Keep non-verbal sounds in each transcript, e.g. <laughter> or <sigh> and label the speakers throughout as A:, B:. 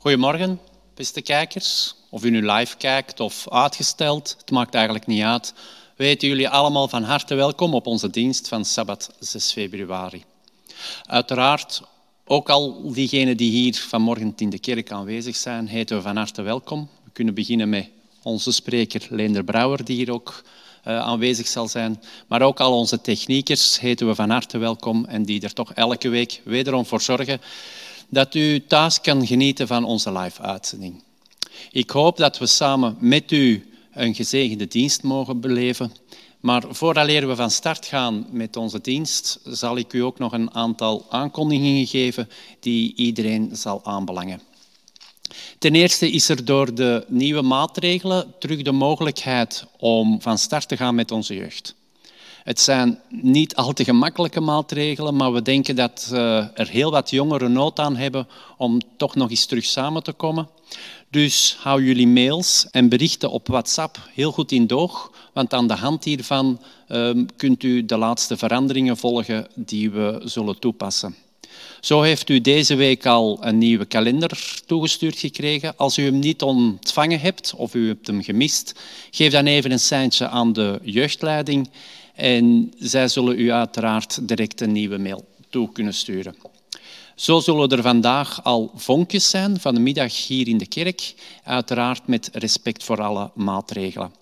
A: Goedemorgen, beste kijkers. Of u nu live kijkt of uitgesteld, het maakt eigenlijk niet uit. Weten jullie allemaal van harte welkom op onze dienst van Sabbat 6 februari. Uiteraard, ook al diegenen die hier vanmorgen in de kerk aanwezig zijn, heten we van harte welkom. We kunnen beginnen met onze spreker Leender Brouwer, die hier ook uh, aanwezig zal zijn. Maar ook al onze techniekers heten we van harte welkom en die er toch elke week wederom voor zorgen dat u thuis kan genieten van onze live-uitzending. Ik hoop dat we samen met u een gezegende dienst mogen beleven. Maar voordat we van start gaan met onze dienst, zal ik u ook nog een aantal aankondigingen geven die iedereen zal aanbelangen. Ten eerste is er door de nieuwe maatregelen terug de mogelijkheid om van start te gaan met onze jeugd. Het zijn niet al te gemakkelijke maatregelen, maar we denken dat eh, er heel wat jongeren nood aan hebben om toch nog eens terug samen te komen. Dus hou jullie mails en berichten op WhatsApp heel goed in doog, want aan de hand hiervan ehm, kunt u de laatste veranderingen volgen die we zullen toepassen. Zo heeft u deze week al een nieuwe kalender toegestuurd gekregen. Als u hem niet ontvangen hebt of u hebt hem gemist, geef dan even een seintje aan de jeugdleiding en zij zullen u uiteraard direct een nieuwe mail toe kunnen sturen. Zo zullen er vandaag al vonkjes zijn van de middag hier in de kerk, uiteraard met respect voor alle maatregelen.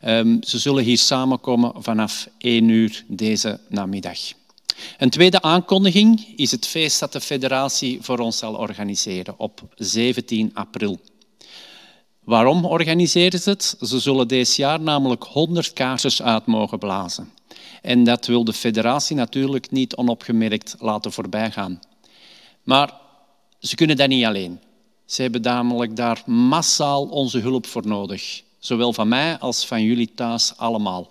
A: Ehm, ze zullen hier samenkomen vanaf 1 uur deze namiddag. Een tweede aankondiging is het feest dat de federatie voor ons zal organiseren op 17 april. Waarom organiseren ze het? Ze zullen deze jaar namelijk 100 kaarsjes uit mogen blazen. En dat wil de federatie natuurlijk niet onopgemerkt laten voorbijgaan. Maar ze kunnen dat niet alleen. Ze hebben namelijk daar massaal onze hulp voor nodig. Zowel van mij als van jullie thuis allemaal.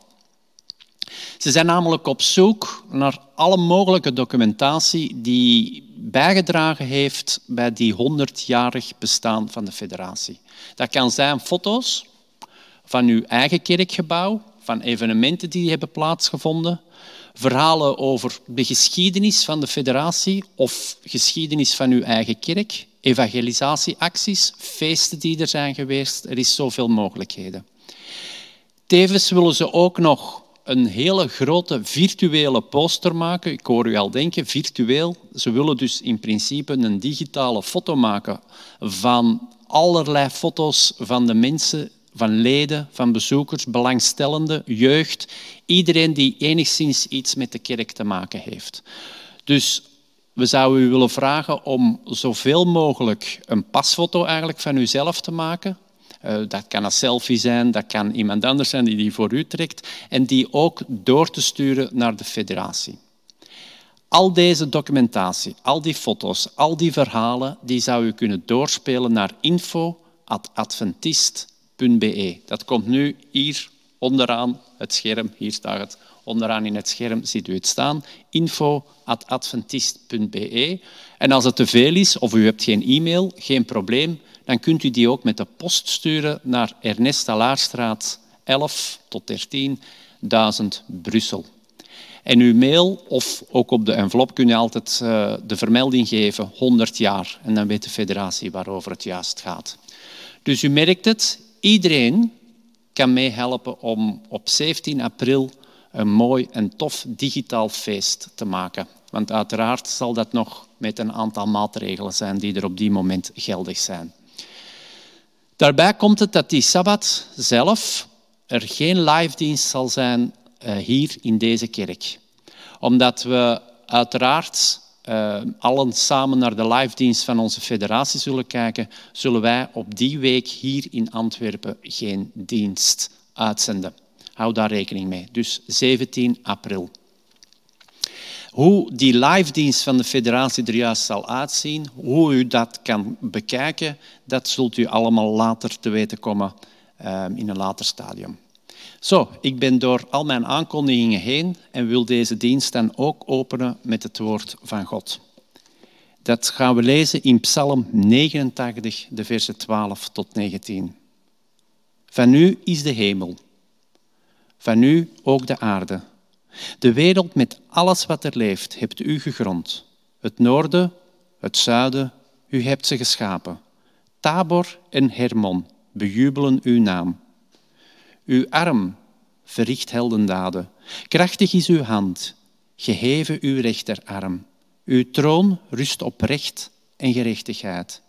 A: Ze zijn namelijk op zoek naar alle mogelijke documentatie die bijgedragen heeft bij die 100-jarig bestaan van de federatie. Dat kan zijn foto's van uw eigen kerkgebouw, van evenementen die hebben plaatsgevonden, verhalen over de geschiedenis van de federatie of geschiedenis van uw eigen kerk, evangelisatieacties, feesten die er zijn geweest. Er is zoveel mogelijkheden. Tevens willen ze ook nog een hele grote virtuele poster maken. Ik hoor u al denken, virtueel. Ze willen dus in principe een digitale foto maken van allerlei foto's van de mensen van leden, van bezoekers, belangstellenden, jeugd, iedereen die enigszins iets met de kerk te maken heeft. Dus we zouden u willen vragen om zoveel mogelijk een pasfoto eigenlijk van uzelf te maken. Eh, dat kan een selfie zijn, dat kan iemand anders zijn die die voor u trekt en die ook door te sturen naar de federatie. Al deze documentatie, al die foto's, al die verhalen, die zou u kunnen doorspelen naar info.adventist.nl dat komt nu hier onderaan het scherm. Hier staat het onderaan in het scherm, ziet u het staan. info.adventist.be. En als het te veel is of u hebt geen e-mail, geen probleem, dan kunt u die ook met de post sturen naar Ernest Laarstraat 11 tot 13 1000 Brussel. En uw mail of ook op de envelop kun je altijd eh, de vermelding geven 100 jaar. En dan weet de federatie waarover het juist gaat. Dus u merkt het, Iedereen kan meehelpen om op 17 april een mooi en tof digitaal feest te maken. Want uiteraard zal dat nog met een aantal maatregelen zijn die er op die moment geldig zijn. Daarbij komt het dat die Sabbat zelf er geen live dienst zal zijn eh, hier in deze kerk. Omdat we uiteraard uh, allen samen naar de live-dienst van onze federatie zullen kijken, zullen wij op die week hier in Antwerpen geen dienst uitzenden. Hou daar rekening mee. Dus 17 april. Hoe die live-dienst van de federatie er juist zal uitzien, hoe u dat kan bekijken, dat zult u allemaal later te weten komen uh, in een later stadium. Zo, ik ben door al mijn aankondigingen heen en wil deze dienst dan ook openen met het woord van God. Dat gaan we lezen in Psalm 89, de versen 12 tot 19. Van u is de hemel, van u ook de aarde. De wereld met alles wat er leeft, hebt u gegrond. Het noorden, het zuiden, u hebt ze geschapen. Tabor en Hermon bejubelen uw naam. Uw arm verricht heldendaden. Krachtig is uw hand, geheven uw rechterarm. Uw troon rust op recht en gerechtigheid.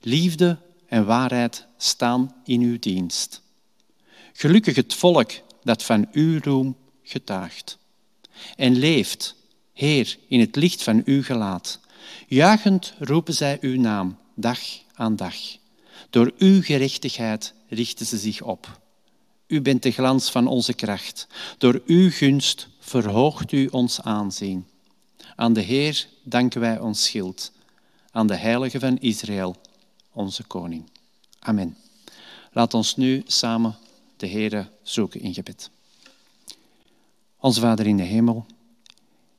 A: Liefde en waarheid staan in uw dienst. Gelukkig het volk dat van uw roem getuigt. En leeft, Heer, in het licht van uw gelaat. Juichend roepen zij uw naam, dag aan dag. Door uw gerechtigheid richten ze zich op. U bent de glans van onze kracht. Door uw gunst verhoogt u ons aanzien. Aan de Heer danken wij ons schild. Aan de Heilige van Israël, onze koning. Amen. Laat ons nu samen de Heer zoeken in gebed. Onze Vader in de hemel,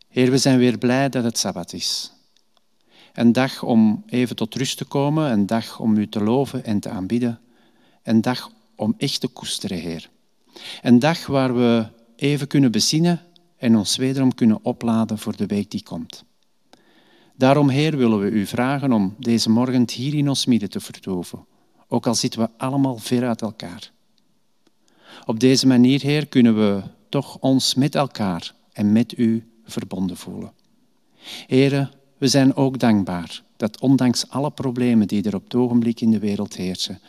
A: Heer, we zijn weer blij dat het Sabbat is. Een dag om even tot rust te komen, een dag om U te loven en te aanbidden, een dag om echt te koesteren, Heer. Een dag waar we even kunnen bezinnen en ons wederom kunnen opladen voor de week die komt. Daarom, Heer, willen we U vragen om deze morgen hier in ons midden te vertoeven, ook al zitten we allemaal ver uit elkaar. Op deze manier, Heer, kunnen we toch ons met elkaar en met U verbonden voelen. Heren, we zijn ook dankbaar dat ondanks alle problemen die er op het ogenblik in de wereld heersen,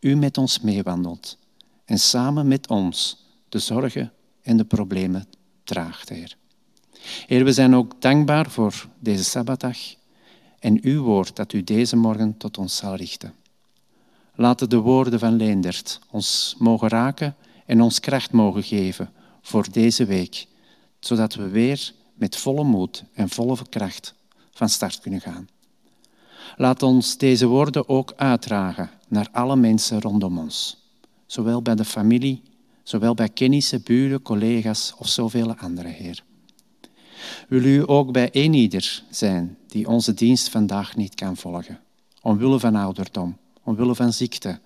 A: U met ons meewandelt en samen met ons de zorgen en de problemen draagt, Heer. Heer, we zijn ook dankbaar voor deze Sabbatdag en uw woord dat u deze morgen tot ons zal richten. Laten de woorden van Leendert ons mogen raken en ons kracht mogen geven voor deze week, zodat we weer met volle moed en volle kracht van start kunnen gaan. Laat ons deze woorden ook uitdragen naar alle mensen rondom ons, zowel bij de familie, zowel bij kennissen, buren, collega's of zoveel andere, Heer. Wil u ook bij een ieder zijn die onze dienst vandaag niet kan volgen, omwille van ouderdom, omwille van ziekte,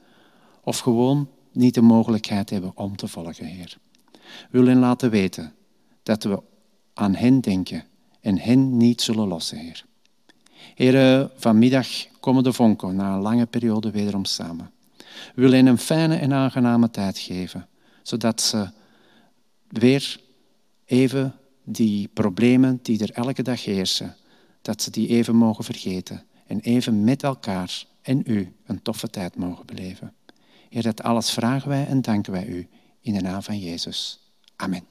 A: of gewoon niet de mogelijkheid hebben om te volgen, Heer. Wil hen laten weten dat we aan hen denken en hen niet zullen lossen, Heer. Heer, vanmiddag komen de vonken na een lange periode wederom samen. We willen hen een fijne en aangename tijd geven, zodat ze weer even die problemen die er elke dag heersen, dat ze die even mogen vergeten en even met elkaar en u een toffe tijd mogen beleven. Heer, dat alles vragen wij en danken wij u in de naam van Jezus. Amen.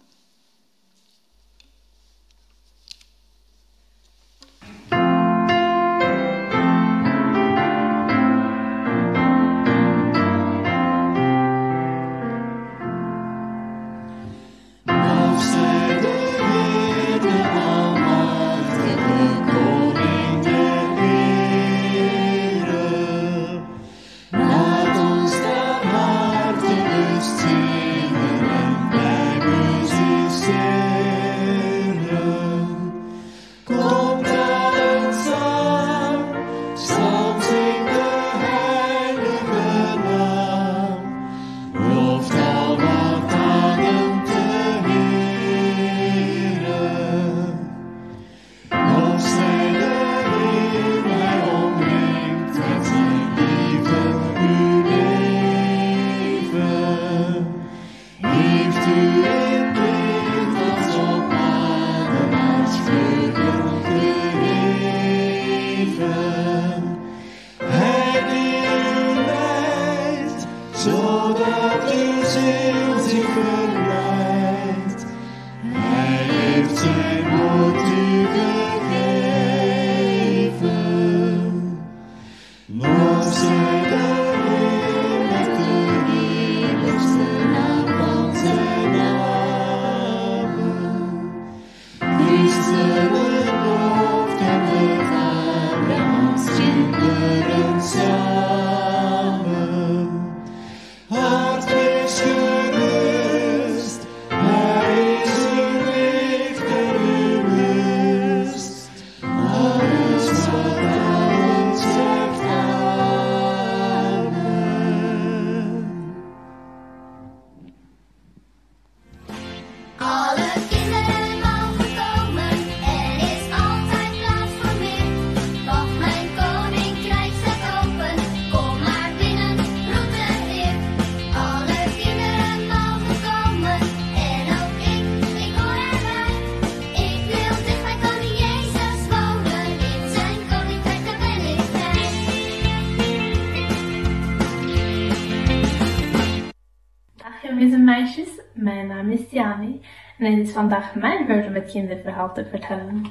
B: En het is vandaag mijn beurt om het kinderverhaal te vertellen.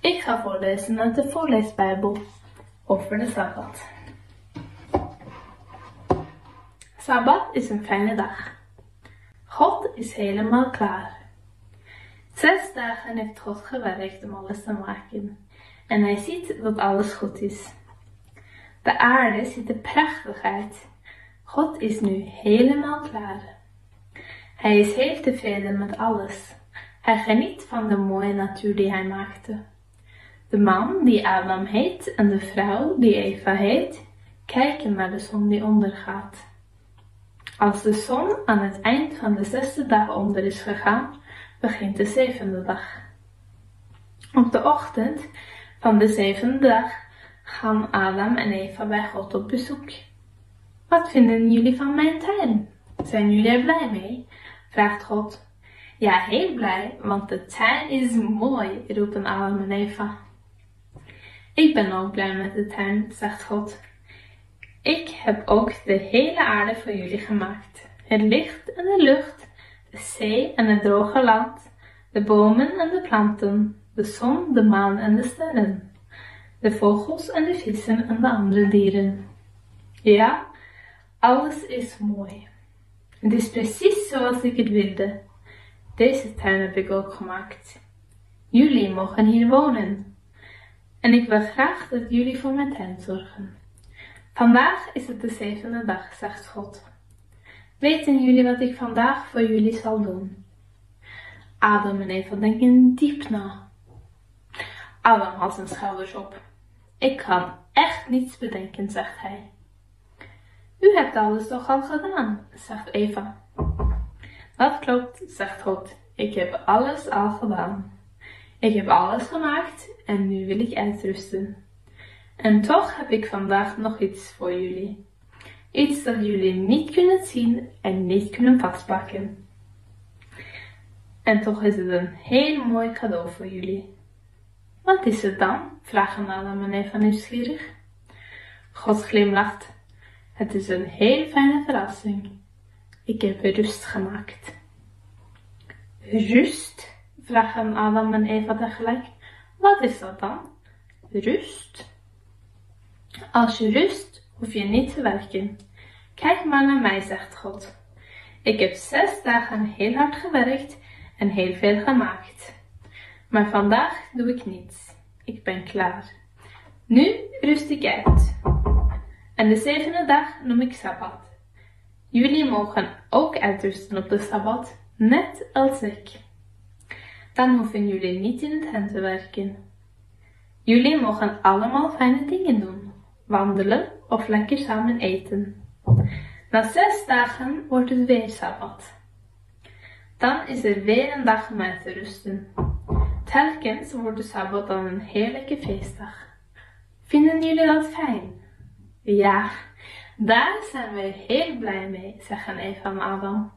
B: Ik ga voorlezen uit de voorleesbijbel over de Sabbat. Sabbat is een fijne dag. God is helemaal klaar. Zes dagen heeft God gewerkt om alles te maken en hij ziet dat alles goed is. De aarde ziet er prachtig uit. God is nu helemaal klaar. Hij is heel tevreden met alles. Hij geniet van de mooie natuur die hij maakte. De man die Adam heet en de vrouw die Eva heet, kijken naar de zon die ondergaat. Als de zon aan het eind van de zesde dag onder is gegaan, begint de zevende dag. Op de ochtend van de zevende dag gaan Adam en Eva bij God op bezoek. Wat vinden jullie van mijn tuin? Zijn jullie er blij mee? Vraagt God. Ja, heel blij, want de tuin is mooi, roepen Adam en. Ik ben ook blij met de tuin, zegt God. Ik heb ook de hele aarde voor jullie gemaakt. Het licht en de lucht, de zee en het droge land, de bomen en de planten, de zon, de maan en de sterren, de vogels en de vissen en de andere dieren. Ja, alles is mooi. Het is precies zoals ik het wilde. Deze tuin heb ik ook gemaakt. Jullie mogen hier wonen. En ik wil graag dat jullie voor mijn tuin zorgen. Vandaag is het de zevende dag, zegt God. Weten jullie wat ik vandaag voor jullie zal doen? Adam en Eva denken diep na. Adam haalt zijn schouders op. Ik kan echt niets bedenken, zegt hij. U hebt alles toch al gedaan, zegt Eva. Dat klopt, zegt God. Ik heb alles al gedaan. Ik heb alles gemaakt en nu wil ik uitrusten. En toch heb ik vandaag nog iets voor jullie. Iets dat jullie niet kunnen zien en niet kunnen vastpakken. En toch is het een heel mooi cadeau voor jullie. Wat is het dan? vragen Adam en Eva nieuwsgierig. God glimlacht. Het is een heel fijne verrassing. Ik heb rust gemaakt. Rust? vragen Adam en Eva tegelijk. Wat is dat dan? Rust? Als je rust, hoef je niet te werken. Kijk maar naar mij, zegt God. Ik heb zes dagen heel hard gewerkt en heel veel gemaakt. Maar vandaag doe ik niets. Ik ben klaar. Nu rust ik uit. En de zevende dag noem ik Sabbat. Jullie mogen ook uitrusten op de Sabbat, net als ik. Dan hoeven jullie niet in het hand te werken. Jullie mogen allemaal fijne dingen doen, wandelen of lekker samen eten. Na zes dagen wordt het weer Sabbat. Dan is er weer een dag om uit te rusten. Telkens wordt de Sabbat dan een heerlijke feestdag. Vinden jullie dat fijn? Ja, daar zijn we heel blij mee, zeggen Eva en Adam.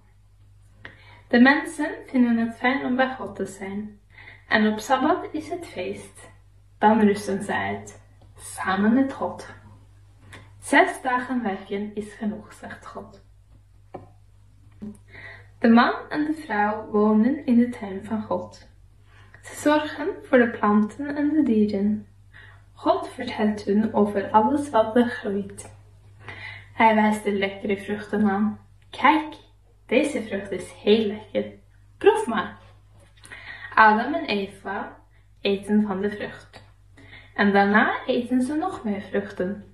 B: De mensen vinden het fijn om bij God te zijn. En op Sabbat is het feest. Dan rusten ze uit, samen met God. Zes dagen werken is genoeg, zegt God. De man en de vrouw wonen in de tuin van God. Ze zorgen voor de planten en de dieren. God vertelt hun over alles wat er groeit. Hij wijst de lekkere vruchten aan. Kijk, deze vrucht is heel lekker. Proef maar. Adam en Eva eten van de vrucht. En daarna eten ze nog meer vruchten.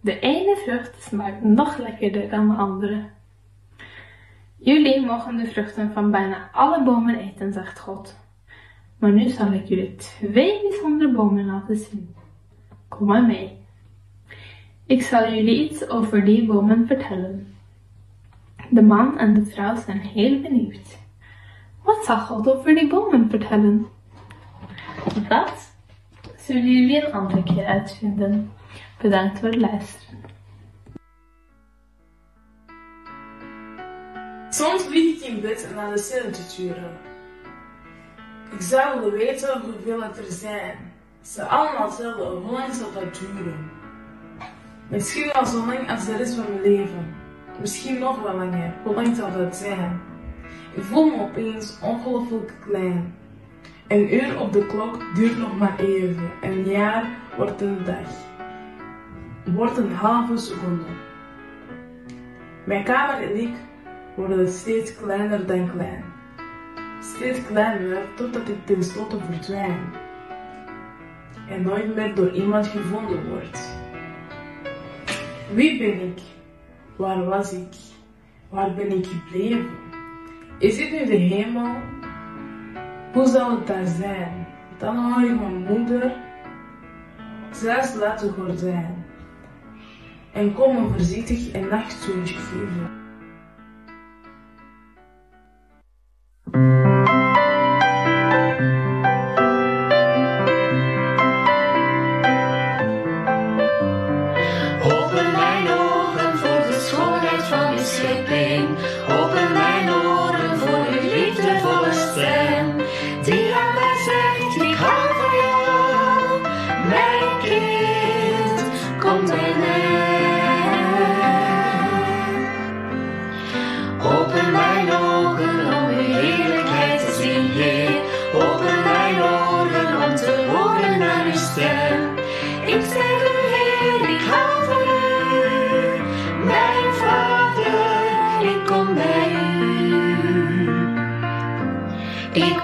B: De ene vrucht smaakt nog lekkerder dan de andere. Jullie mogen de vruchten van bijna alle bomen eten, zegt God. Maar nu zal ik jullie twee bijzondere bomen laten zien. Kom maar mee. Ik zal jullie iets over die bomen vertellen. De man en de vrouw zijn heel benieuwd. Wat zal God over die bomen vertellen? Dat zullen jullie een andere keer uitvinden. Bedankt voor het luisteren.
C: Soms lig ik in bed naar de sterren te turen. Ik zou willen weten hoeveel het er zijn. Ze allemaal hetzelfde, hoe lang zal dat duren? Misschien al zo lang als de rest van mijn leven. Misschien nog wel langer. Hoe lang zal dat zijn? Ik voel me opeens ongelooflijk klein. Een uur op de klok duurt nog maar even. Een jaar wordt een dag. Wordt een halve seconde. Mijn kamer en ik worden steeds kleiner dan klein. Steeds kleiner totdat ik tenslotte verdwijn. En nooit meer door iemand gevonden wordt. Wie ben ik? Waar was ik? Waar ben ik gebleven? Is dit nu de hemel? Hoe zal het daar zijn? Dan hoor ik mijn moeder zelfs laten gordijn en kom me voorzichtig een nachtzoontje geven.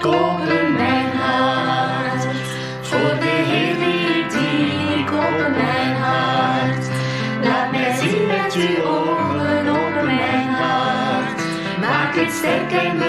D: Ik open mijn hart voor de Heer die ik dien. Open mijn hart. Laat mij zien met uw ogen, open mijn hart. Maak het sterk en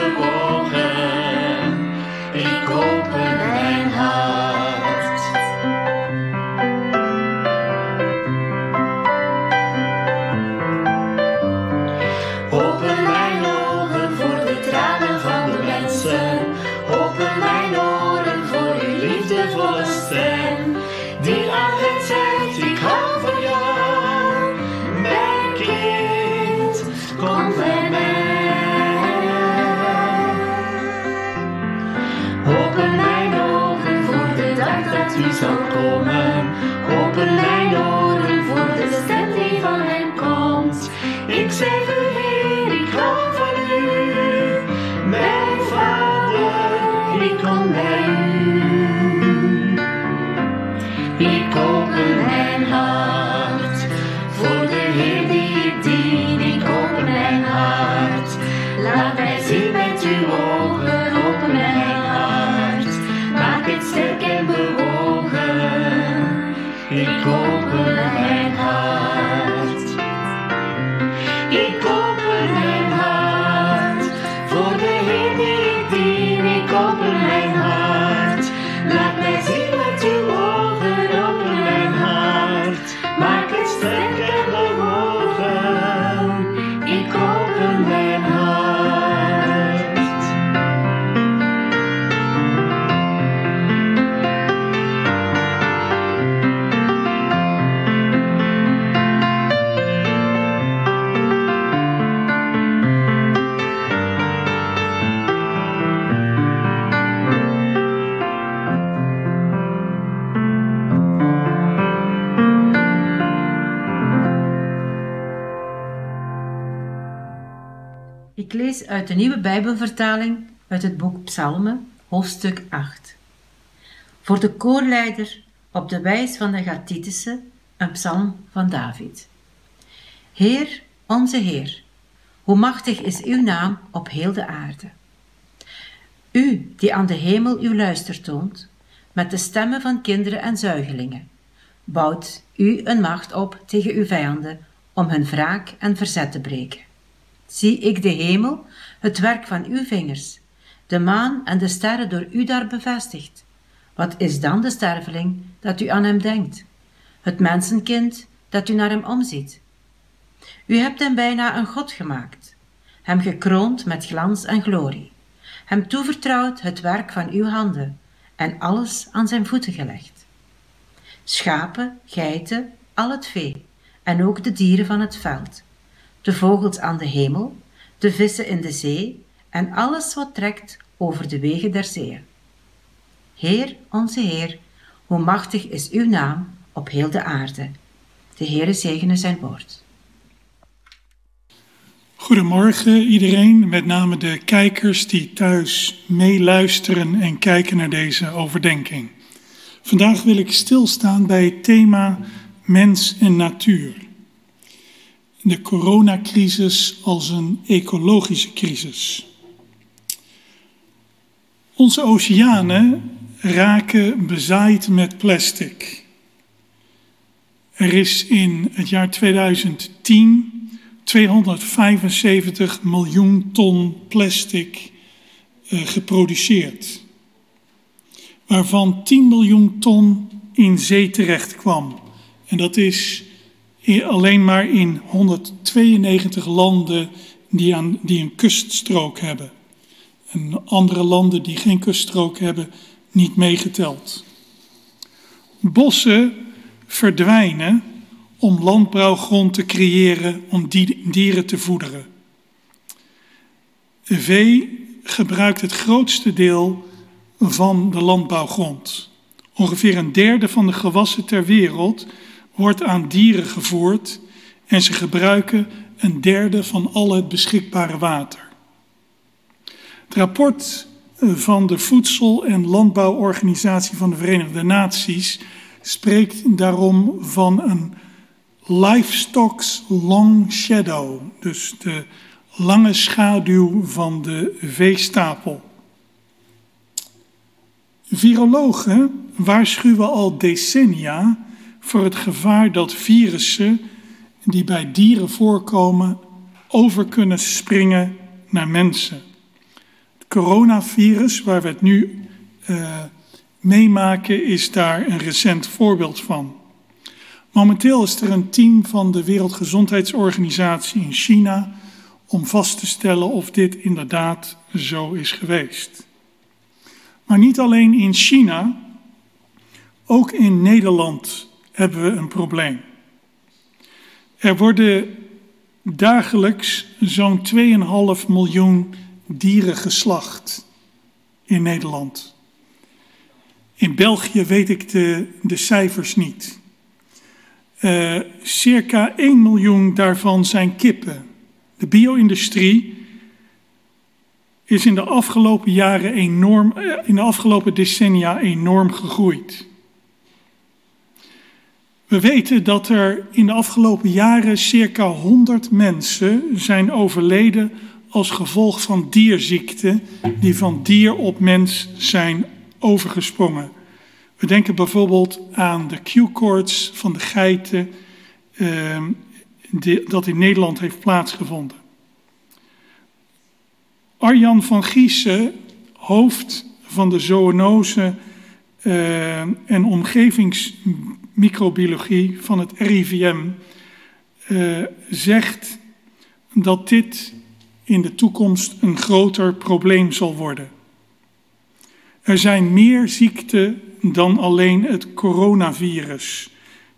E: uit de nieuwe Bijbelvertaling uit het boek Psalmen, hoofdstuk 8. Voor de koorleider op de wijs van de Gathitische, een psalm van David. Heer, onze Heer, hoe machtig is uw naam op heel de aarde. U die aan de hemel uw luister toont, met de stemmen van kinderen en zuigelingen, bouwt u een macht op tegen uw vijanden om hun wraak en verzet te breken. Zie ik de hemel, het werk van uw vingers, de maan en de sterren door u daar bevestigd. Wat is dan de sterveling dat u aan hem denkt? Het mensenkind dat u naar hem omziet. U hebt hem bijna een God gemaakt, hem gekroond met glans en glorie, hem toevertrouwd het werk van uw handen en alles aan zijn voeten gelegd. Schapen, geiten, al het vee en ook de dieren van het veld, de vogels aan de hemel, de vissen in de zee en alles wat trekt over de wegen der zeeën. Heer, onze Heer, hoe machtig is uw naam op heel de aarde. De Heere zegene zijn woord.
F: Goedemorgen iedereen, met name de kijkers die thuis meeluisteren en kijken naar deze overdenking. Vandaag wil ik stilstaan bij het thema mens en natuur. De coronacrisis als een ecologische crisis. Onze oceanen raken bezaaid met plastic. Er is in het jaar 2010 275 miljoen ton plastic uh, geproduceerd, waarvan 10 miljoen ton in zee terecht kwam. En dat is alleen maar in 192 landen die, aan, die een kuststrook hebben. En andere landen die geen kuststrook hebben, niet meegeteld. Bossen verdwijnen om landbouwgrond te creëren om dieren te voederen. De vee gebruikt het grootste deel van de landbouwgrond. Ongeveer een derde van de gewassen ter wereld wordt aan dieren gevoerd en ze gebruiken een derde van al het beschikbare water. Het rapport van de Voedsel- en Landbouworganisatie van de Verenigde Naties spreekt daarom van een livestock's long shadow, dus de lange schaduw van de veestapel. Virologen waarschuwen al decennia voor het gevaar dat virussen die bij dieren voorkomen over kunnen springen naar mensen. Het coronavirus, waar we het nu uh, meemaken, is daar een recent voorbeeld van. Momenteel is er een team van de Wereldgezondheidsorganisatie in China om vast te stellen of dit inderdaad zo is geweest. Maar niet alleen in China, ook in Nederland hebben we een probleem. Er worden dagelijks zo'n 2,5 miljoen dieren geslacht in Nederland. In België weet ik de, de cijfers niet. Uh, circa 1 miljoen daarvan zijn kippen. De bio-industrie is in de afgelopen jaren enorm, uh, in de afgelopen decennia enorm gegroeid. We weten dat er in de afgelopen jaren circa 100 mensen zijn overleden als gevolg van dierziekten die van dier op mens zijn overgesprongen. We denken bijvoorbeeld aan de Q-koorts van de geiten, eh, die, dat in Nederland heeft plaatsgevonden. Arjan van Giessen, hoofd van de zoonose uh, en omgevingsmicrobiologie van het RIVM, uh, zegt dat dit in de toekomst een groter probleem zal worden. Er zijn meer ziekten dan alleen het coronavirus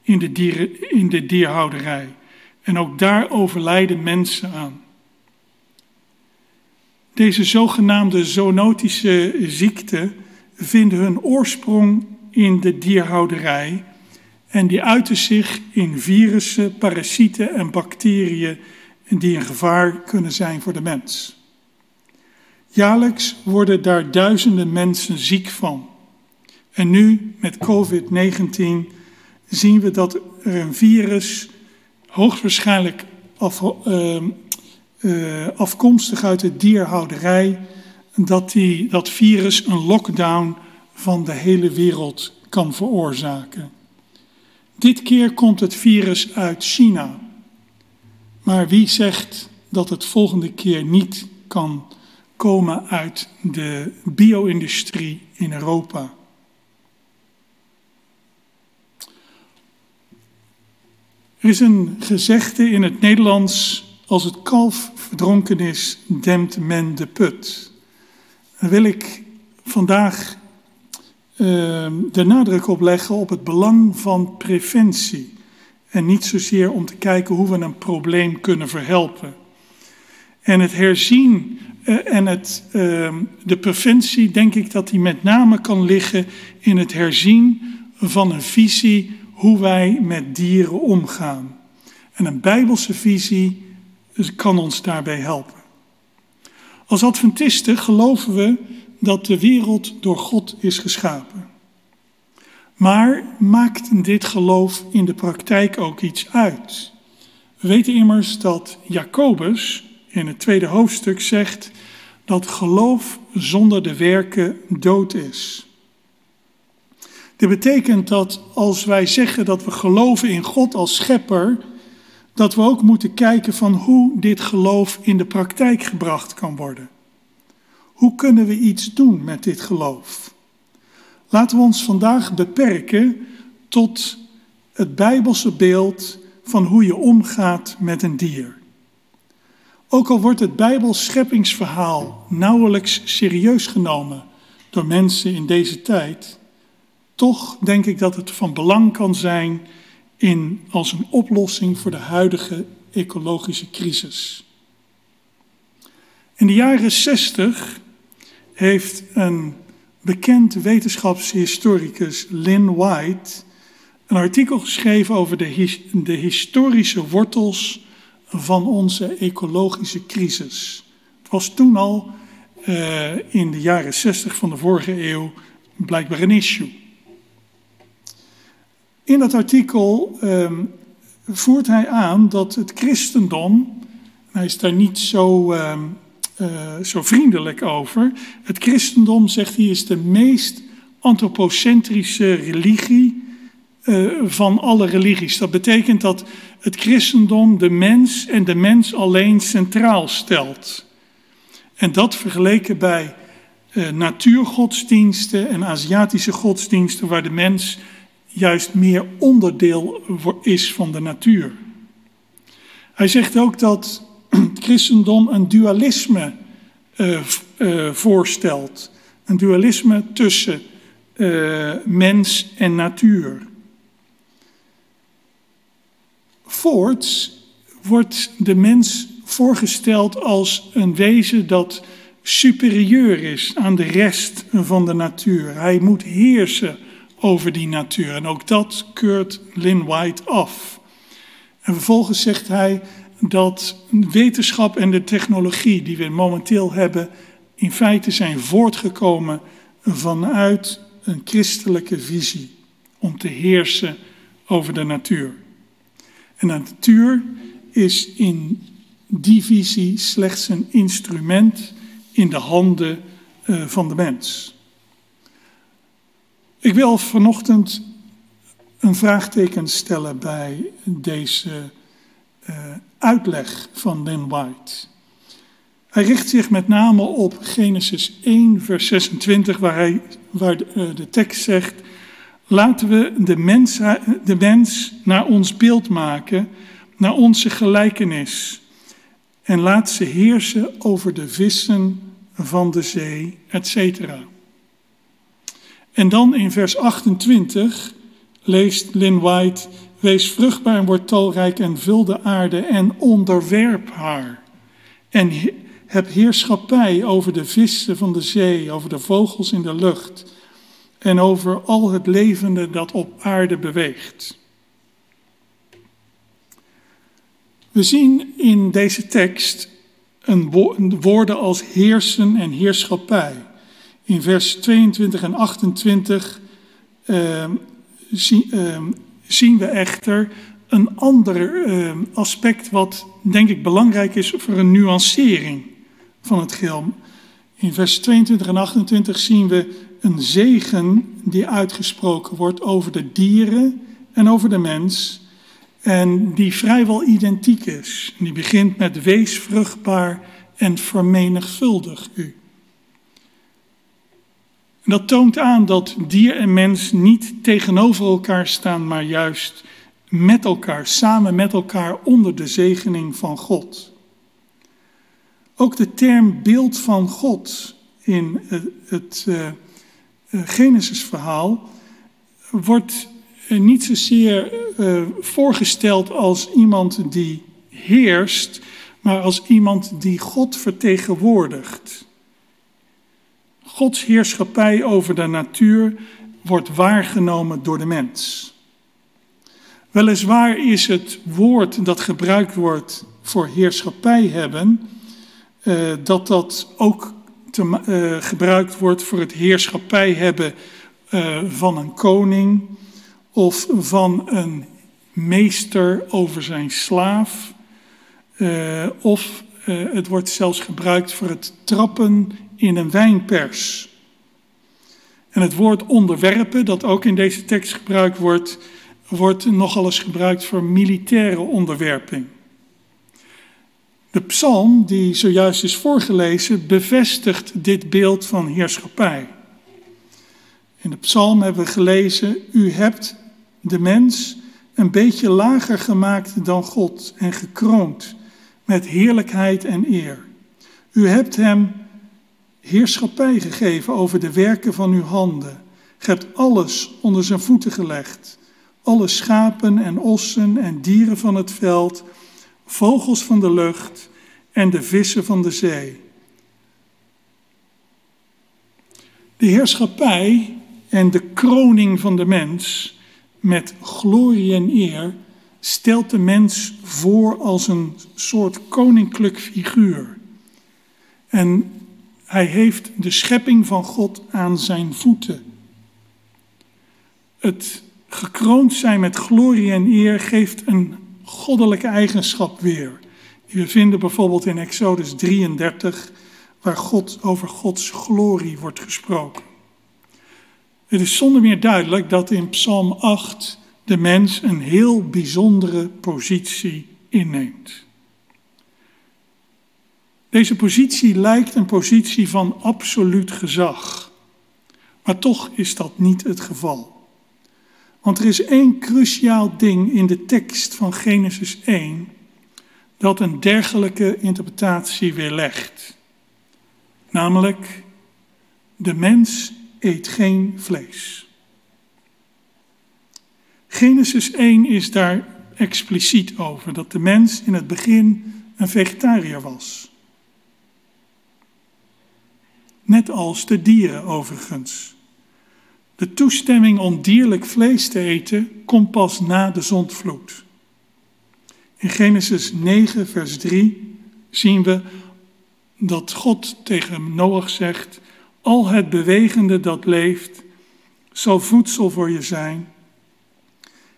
F: in de, dieren, in de dierhouderij. En ook daar overlijden mensen aan. Deze zogenaamde zoonotische ziekten vinden hun oorsprong in de dierhouderij en die uiten zich in virussen, parasieten en bacteriën die een gevaar kunnen zijn voor de mens. Jaarlijks worden daar duizenden mensen ziek van. En nu met COVID-19 zien we dat er een virus, hoogstwaarschijnlijk af, uh, uh, afkomstig uit de dierhouderij, dat die, dat virus een lockdown van de hele wereld kan veroorzaken. Dit keer komt het virus uit China. Maar wie zegt dat het volgende keer niet kan komen uit de bio-industrie in Europa? Er is een gezegde in het Nederlands: als het kalf verdronken is, dempt men de put. Dan wil ik vandaag de nadruk op leggen op het belang van preventie. En niet zozeer om te kijken hoe we een probleem kunnen verhelpen. En het herzien uh, en het, uh, de preventie, denk ik dat die met name kan liggen in het herzien van een visie hoe wij met dieren omgaan. En een bijbelse visie kan ons daarbij helpen. Als Adventisten geloven we dat de wereld door God is geschapen. Maar maakt dit geloof in de praktijk ook iets uit? We weten immers dat Jacobus in het tweede hoofdstuk zegt dat geloof zonder de werken dood is. Dit betekent dat als wij zeggen dat we geloven in God als schepper, dat we ook moeten kijken van hoe dit geloof in de praktijk gebracht kan worden. Hoe kunnen we iets doen met dit geloof? Laten we ons vandaag beperken tot het Bijbelse beeld van hoe je omgaat met een dier. Ook al wordt het Bijbels scheppingsverhaal nauwelijks serieus genomen door mensen in deze tijd, toch denk ik dat het van belang kan zijn in, als een oplossing voor de huidige ecologische crisis. In de jaren 60 heeft een bekend wetenschapshistoricus Lynn White een artikel geschreven over de, de historische wortels van onze ecologische crisis. Het was toen al uh, in de jaren 60 van de vorige eeuw blijkbaar een issue. In dat artikel um, voert hij aan dat het christendom, hij is daar niet zo, um, uh, zo vriendelijk over, het christendom, zegt hij, is de meest antropocentrische religie uh, van alle religies. Dat betekent dat het christendom de mens en de mens alleen centraal stelt. En dat vergeleken bij uh, natuurgodsdiensten en Aziatische godsdiensten, waar de mens juist meer onderdeel is van de natuur. Hij zegt ook dat het <clears throat> christendom een dualisme uh, voorstelt. Een dualisme tussen uh, mens en natuur. Voorts wordt de mens voorgesteld als een wezen dat superieur is aan de rest van de natuur. Hij moet heersen over die natuur. En ook dat keurt Lynn White af. En vervolgens zegt hij dat wetenschap en de technologie die we momenteel hebben, in feite zijn voortgekomen vanuit een christelijke visie om te heersen over de natuur. En de natuur is in die visie slechts een instrument in de handen eh, van de mens. Ik wil vanochtend een vraagteken stellen bij deze uh, uitleg van Lynn White. Hij richt zich met name op Genesis 1, vers 26, waar, hij, waar de, uh, de tekst zegt: Laten we de mens, de mens naar ons beeld maken, naar onze gelijkenis. En laat ze heersen over de vissen van de zee, etc. En dan in vers 28 leest Lynn White: Wees vruchtbaar en word talrijk en vul de aarde en onderwerp haar. En heb heerschappij over de vissen van de zee, over de vogels in de lucht en over al het levende dat op aarde beweegt. We zien in deze tekst een woorden als heersen en heerschappij. In vers 22 en 28 uh, zie, uh, zien we echter een ander uh, aspect wat denk ik belangrijk is voor een nuancering van het geheel. In vers 22 en 28 zien we een zegen die uitgesproken wordt over de dieren en over de mens. En die vrijwel identiek is. Die begint met wees vruchtbaar en vermenigvuldig u. Dat toont aan dat dier en mens niet tegenover elkaar staan, maar juist met elkaar, samen met elkaar onder de zegening van God. Ook de term beeld van God in het, het uh, Genesis-verhaal wordt niet zozeer voorgesteld als iemand die heerst, maar als iemand die God vertegenwoordigt. Gods heerschappij over de natuur wordt waargenomen door de mens. Weliswaar is het woord dat gebruikt wordt voor heerschappij hebben, eh, dat dat ook te, eh, gebruikt wordt voor het heerschappij hebben eh, van een koning of van een meester over zijn slaaf. Of het wordt zelfs gebruikt voor het trappen in een wijnpers. En het woord onderwerpen, dat ook in deze tekst gebruikt wordt, wordt nogal eens gebruikt voor militaire onderwerping. De psalm die zojuist is voorgelezen bevestigt dit beeld van heerschappij. In de psalm hebben we gelezen, u hebt de mens een beetje lager gemaakt dan God en gekroond met heerlijkheid en eer. U hebt hem heerschappij gegeven over de werken van uw handen. Ge hebt alles onder zijn voeten gelegd. Alle schapen en ossen en dieren van het veld, vogels van de lucht en de vissen van de zee. De heerschappij en de kroning van de mens met glorie en eer stelt de mens voor als een soort koninklijk figuur. En hij heeft de schepping van God aan zijn voeten. Het gekroond zijn met glorie en eer geeft een goddelijke eigenschap weer. Die we vinden bijvoorbeeld in Exodus 33, waar God over Gods glorie wordt gesproken. Het is zonder meer duidelijk dat in Psalm 8 de mens een heel bijzondere positie inneemt. Deze positie lijkt een positie van absoluut gezag. Maar toch is dat niet het geval. Want er is één cruciaal ding in de tekst van Genesis 1 dat een dergelijke interpretatie weerlegt. Namelijk, de mens eet geen vlees. Genesis 1 is daar expliciet over, dat de mens in het begin een vegetariër was. Net als de dieren overigens. De toestemming om dierlijk vlees te eten komt pas na de zondvloed. In Genesis 9, vers 3 zien we dat God tegen Noach zegt: Al het bewegende dat leeft, zal voedsel voor je zijn.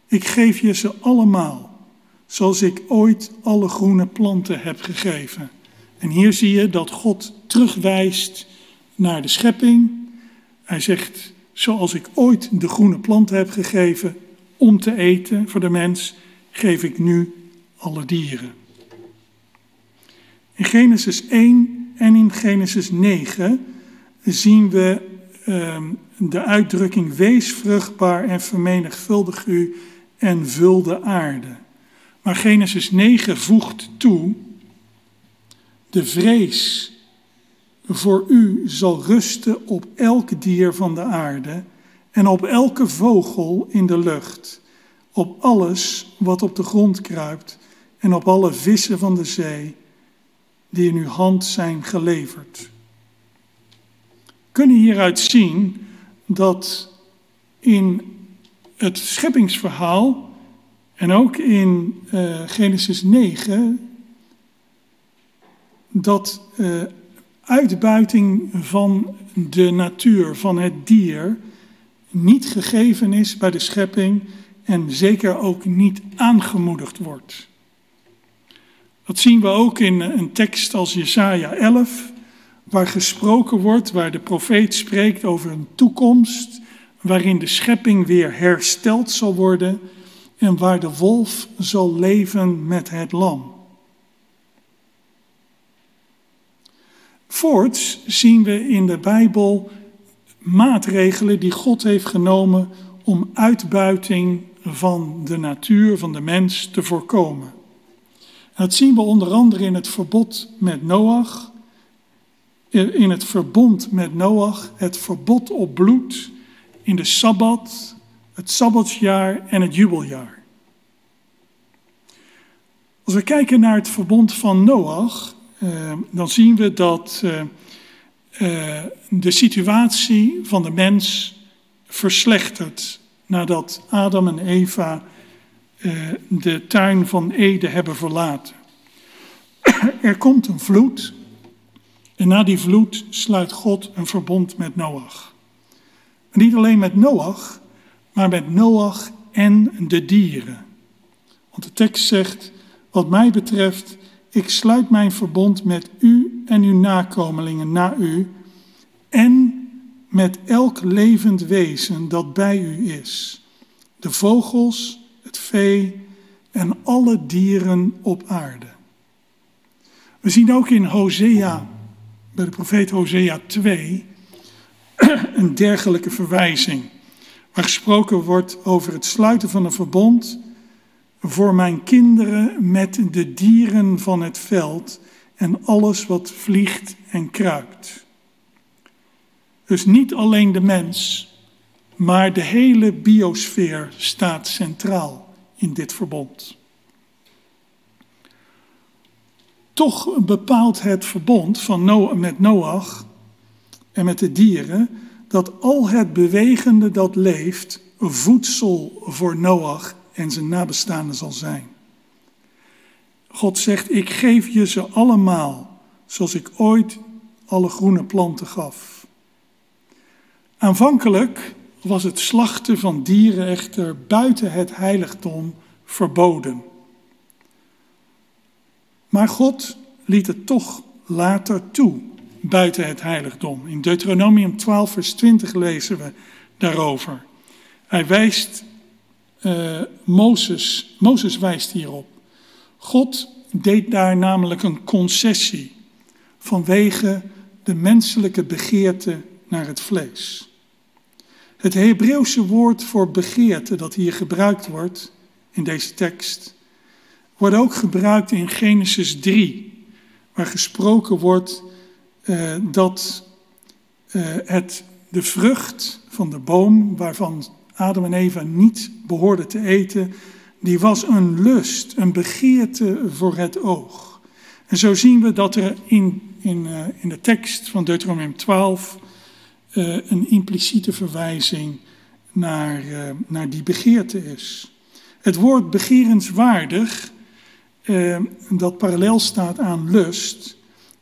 F: Ik geef je ze allemaal, zoals ik ooit alle groene planten heb gegeven. En hier zie je dat God terugwijst naar de schepping. Hij zegt, zoals ik ooit de groene planten heb gegeven om te eten voor de mens, geef ik nu alle dieren. In Genesis 1 en in Genesis 9 zien we uh, de uitdrukking wees vruchtbaar en vermenigvuldig u en vul de aarde. Maar Genesis 9 voegt toe, de vrees voor u zal rusten op elk dier van de aarde en op elke vogel in de lucht, op alles wat op de grond kruipt en op alle vissen van de zee die in uw hand zijn geleverd. Kunnen hieruit zien dat in het scheppingsverhaal en ook in uh, Genesis 9 dat uh, uitbuiting van de natuur, van het dier, niet gegeven is bij de schepping en zeker ook niet aangemoedigd wordt. Dat zien we ook in een tekst als Jesaja 11, waar gesproken wordt, waar de profeet spreekt over een toekomst waarin de schepping weer hersteld zal worden en waar de wolf zal leven met het lam. Voorts zien we in de Bijbel maatregelen die God heeft genomen om uitbuiting van de natuur, van de mens te voorkomen. Dat zien we onder andere in het verbod met Noach, in het verbond met Noach, het verbod op bloed, in de Sabbat, het Sabbatsjaar en het jubeljaar. Als we kijken naar het verbond van Noach, uh, dan zien we dat uh, uh, de situatie van de mens verslechtert nadat Adam en Eva eh, de tuin van Eden hebben verlaten. <clears throat> Er komt een vloed en na die vloed sluit God een verbond met Noach. niet alleen met Noach, maar met Noach en de dieren. Want de tekst zegt, wat mij betreft, ik sluit mijn verbond met u en uw nakomelingen na u en met elk levend wezen dat bij u is. De vogels, het vee en alle dieren op aarde. We zien ook in Hosea, bij de profeet Hosea 2, <clears throat> een dergelijke verwijzing. Waar gesproken wordt over het sluiten van een verbond voor mijn kinderen met de dieren van het veld en alles wat vliegt en kruipt. Dus niet alleen de mens, maar de hele biosfeer staat centraal in dit verbond. Toch bepaalt het verbond van met Noach en met de dieren dat al het bewegende dat leeft voedsel voor Noach en zijn nabestaanden zal zijn. God zegt, ik geef je ze allemaal, zoals ik ooit alle groene planten gaf. Aanvankelijk was het slachten van dieren echter buiten het heiligdom verboden. Maar God liet het toch later toe buiten het heiligdom. In Deuteronomium 12, vers 20 lezen we daarover. Hij wijst, uh, Mozes, Mozes wijst hierop. God deed daar namelijk een concessie vanwege de menselijke begeerte naar het vlees. Het Hebreeuwse woord voor begeerte dat hier gebruikt wordt in deze tekst, wordt ook gebruikt in Genesis 3, waar gesproken wordt uh, dat uh, het, de vrucht van de boom, waarvan Adam en Eva niet behoorden te eten, die was een lust, een begeerte voor het oog. En zo zien we dat er in, in, uh, in de tekst van Deuteronomium 12 een impliciete verwijzing naar, naar die begeerte is. Het woord begerenswaardig, dat parallel staat aan lust,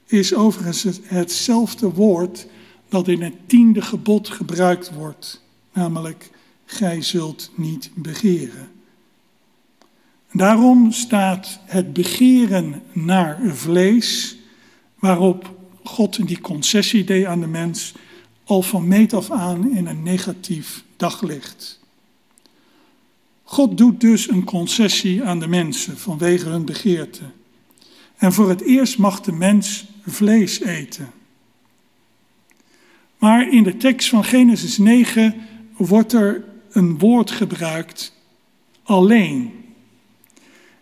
F: is overigens hetzelfde woord dat in het tiende gebod gebruikt wordt, namelijk gij zult niet begeren. Daarom staat het begeren naar vlees, waarop God die concessie deed aan de mens, al van meet af aan in een negatief daglicht. God doet dus een concessie aan de mensen vanwege hun begeerte. En voor het eerst mag de mens vlees eten. Maar in de tekst van Genesis 9 wordt er een woord gebruikt, alleen.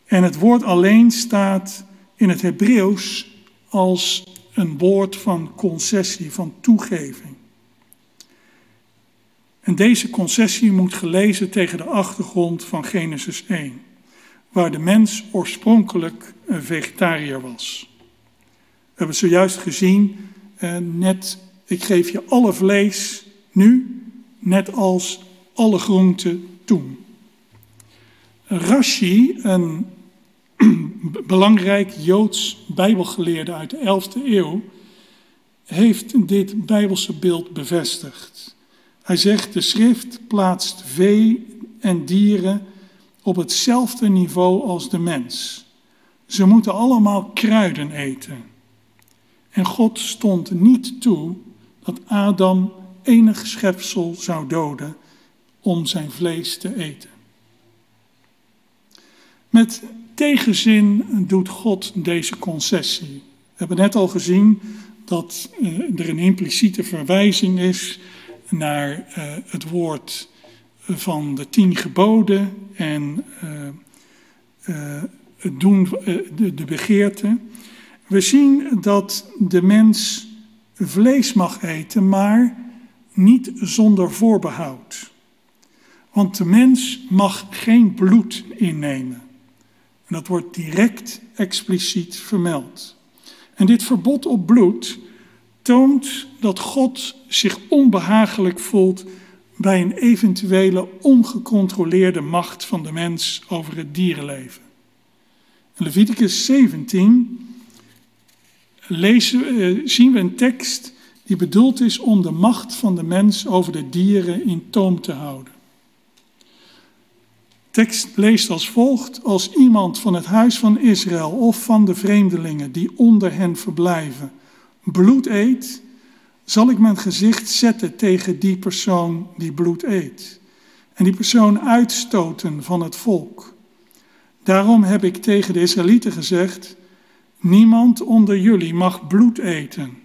F: En het woord alleen staat in het Hebreeuws als een woord van concessie, van toegeving. En deze concessie moet gelezen tegen de achtergrond van Genesis 1, waar de mens oorspronkelijk een vegetariër was. We hebben zojuist gezien, eh, net, ik geef je alle vlees nu, net als alle groenten toen. Rashi, een <clears throat> belangrijk Joods bijbelgeleerde uit de 11e eeuw, heeft dit bijbelse beeld bevestigd. Hij zegt, de schrift plaatst vee en dieren op hetzelfde niveau als de mens. Ze moeten allemaal kruiden eten. En God stond niet toe dat Adam enig schepsel zou doden om zijn vlees te eten. Met tegenzin doet God deze concessie. We hebben net al gezien dat eh, er een impliciete verwijzing is naar uh, het woord van de tien geboden en uh, het doen, de begeerte. We zien dat de mens vlees mag eten, maar niet zonder voorbehoud. Want de mens mag geen bloed innemen. En dat wordt direct expliciet vermeld. En dit verbod op bloed toont dat God zich onbehagelijk voelt bij een eventuele ongecontroleerde macht van de mens over het dierenleven. In Leviticus 17 lezen, eh, zien we een tekst die bedoeld is om de macht van de mens over de dieren in toom te houden. Tekst leest als volgt: Als iemand van het huis van Israël of van de vreemdelingen die onder hen verblijven bloed eet, zal ik mijn gezicht zetten tegen die persoon die bloed eet. En die persoon uitstoten van het volk. Daarom heb ik tegen de Israëlieten gezegd: Niemand onder jullie mag bloed eten.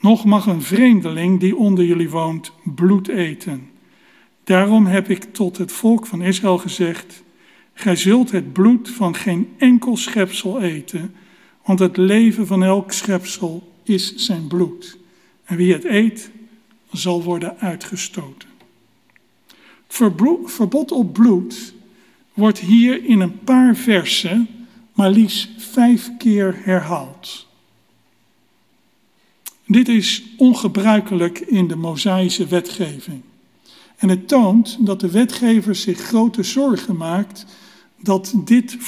F: Nog mag een vreemdeling die onder jullie woont bloed eten. Daarom heb ik tot het volk van Israël gezegd: Gij zult het bloed van geen enkel schepsel eten, want het leven van elk schepsel is zijn bloed. En wie het eet, zal worden uitgestoten. Het verbod op bloed wordt hier in een paar versen maar liefst vijf keer herhaald. Dit is ongebruikelijk in de Mosaïsche wetgeving. En het toont dat de wetgever zich grote zorgen maakt dat dit,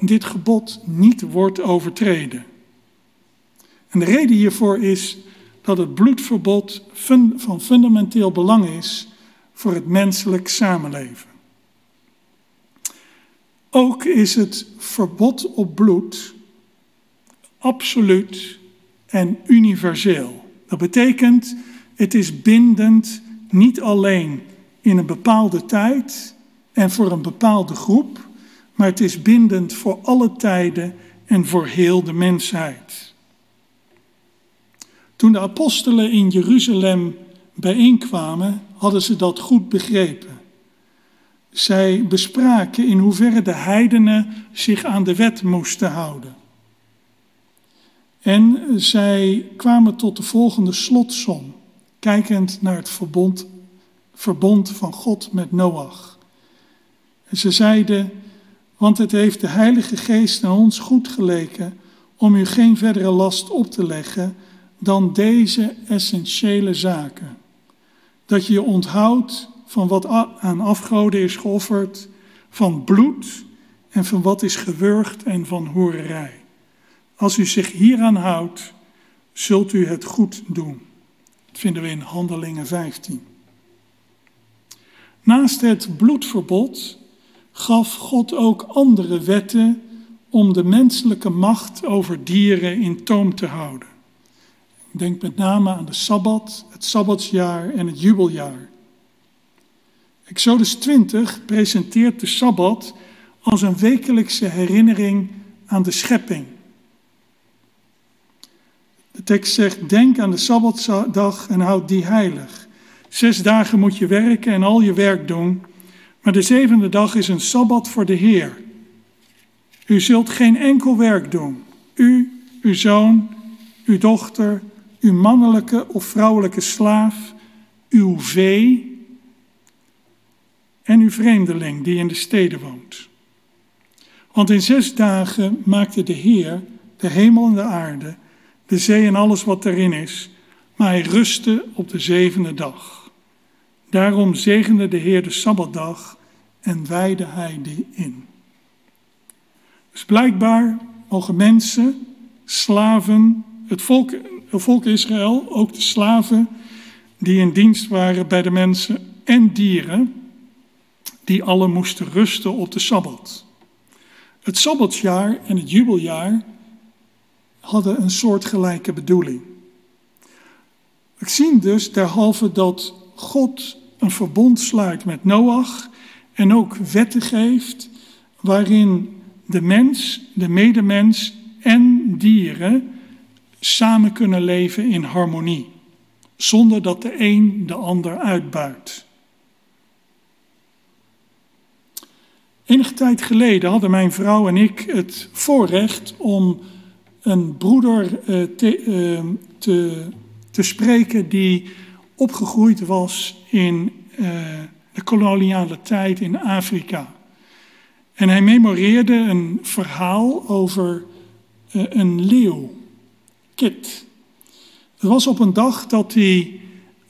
F: dit gebod niet wordt overtreden. En de reden hiervoor is dat het bloedverbod van fundamenteel belang is voor het menselijk samenleven. Ook is het verbod op bloed absoluut en universeel. Dat betekent, het is bindend niet alleen in een bepaalde tijd en voor een bepaalde groep, maar het is bindend voor alle tijden en voor heel de mensheid. Toen de apostelen in Jeruzalem bijeenkwamen, hadden ze dat goed begrepen. Zij bespraken in hoeverre de heidenen zich aan de wet moesten houden. En zij kwamen tot de volgende slotsom, kijkend naar het verbond, verbond van God met Noach. En ze zeiden, want het heeft de Heilige Geest aan ons goed geleken om u geen verdere last op te leggen dan deze essentiële zaken. Dat je je onthoudt van wat aan afgoden is geofferd, van bloed en van wat is gewurgd en van hoererij. Als u zich hieraan houdt, zult u het goed doen. Dat vinden we in Handelingen 15. Naast het bloedverbod gaf God ook andere wetten om de menselijke macht over dieren in toom te houden. Denk met name aan de Sabbat, het Sabbatsjaar en het jubeljaar. Exodus 20 presenteert de Sabbat als een wekelijkse herinnering aan de schepping. De tekst zegt: Denk aan de Sabbatdag en houd die heilig. Zes dagen moet je werken en al je werk doen, maar de zevende dag is een Sabbat voor de Heer. U zult geen enkel werk doen. U, uw zoon, uw dochter, uw mannelijke of vrouwelijke slaaf, uw vee en uw vreemdeling die in de steden woont. Want in zes dagen maakte de Heer de hemel en de aarde, de zee en alles wat erin is, maar hij rustte op de zevende dag. Daarom zegende de Heer de Sabbatdag en wijde hij die in. Dus blijkbaar mogen mensen, slaven, het volk, het volk Israël, ook de slaven die in dienst waren bij de mensen en dieren, die alle moesten rusten op de Sabbat. Het Sabbatsjaar en het jubeljaar hadden een soortgelijke bedoeling. We zien dus derhalve dat God een verbond sluit met Noach en ook wetten geeft waarin de mens, de medemens en dieren samen kunnen leven in harmonie, zonder dat de een de ander uitbuit. Enige tijd geleden hadden mijn vrouw en ik het voorrecht om een broeder eh, te, eh, te, te spreken die opgegroeid was in uh, de koloniale tijd in Afrika. En hij memoreerde een verhaal over een leeuw, Kit. Het was op een dag dat hij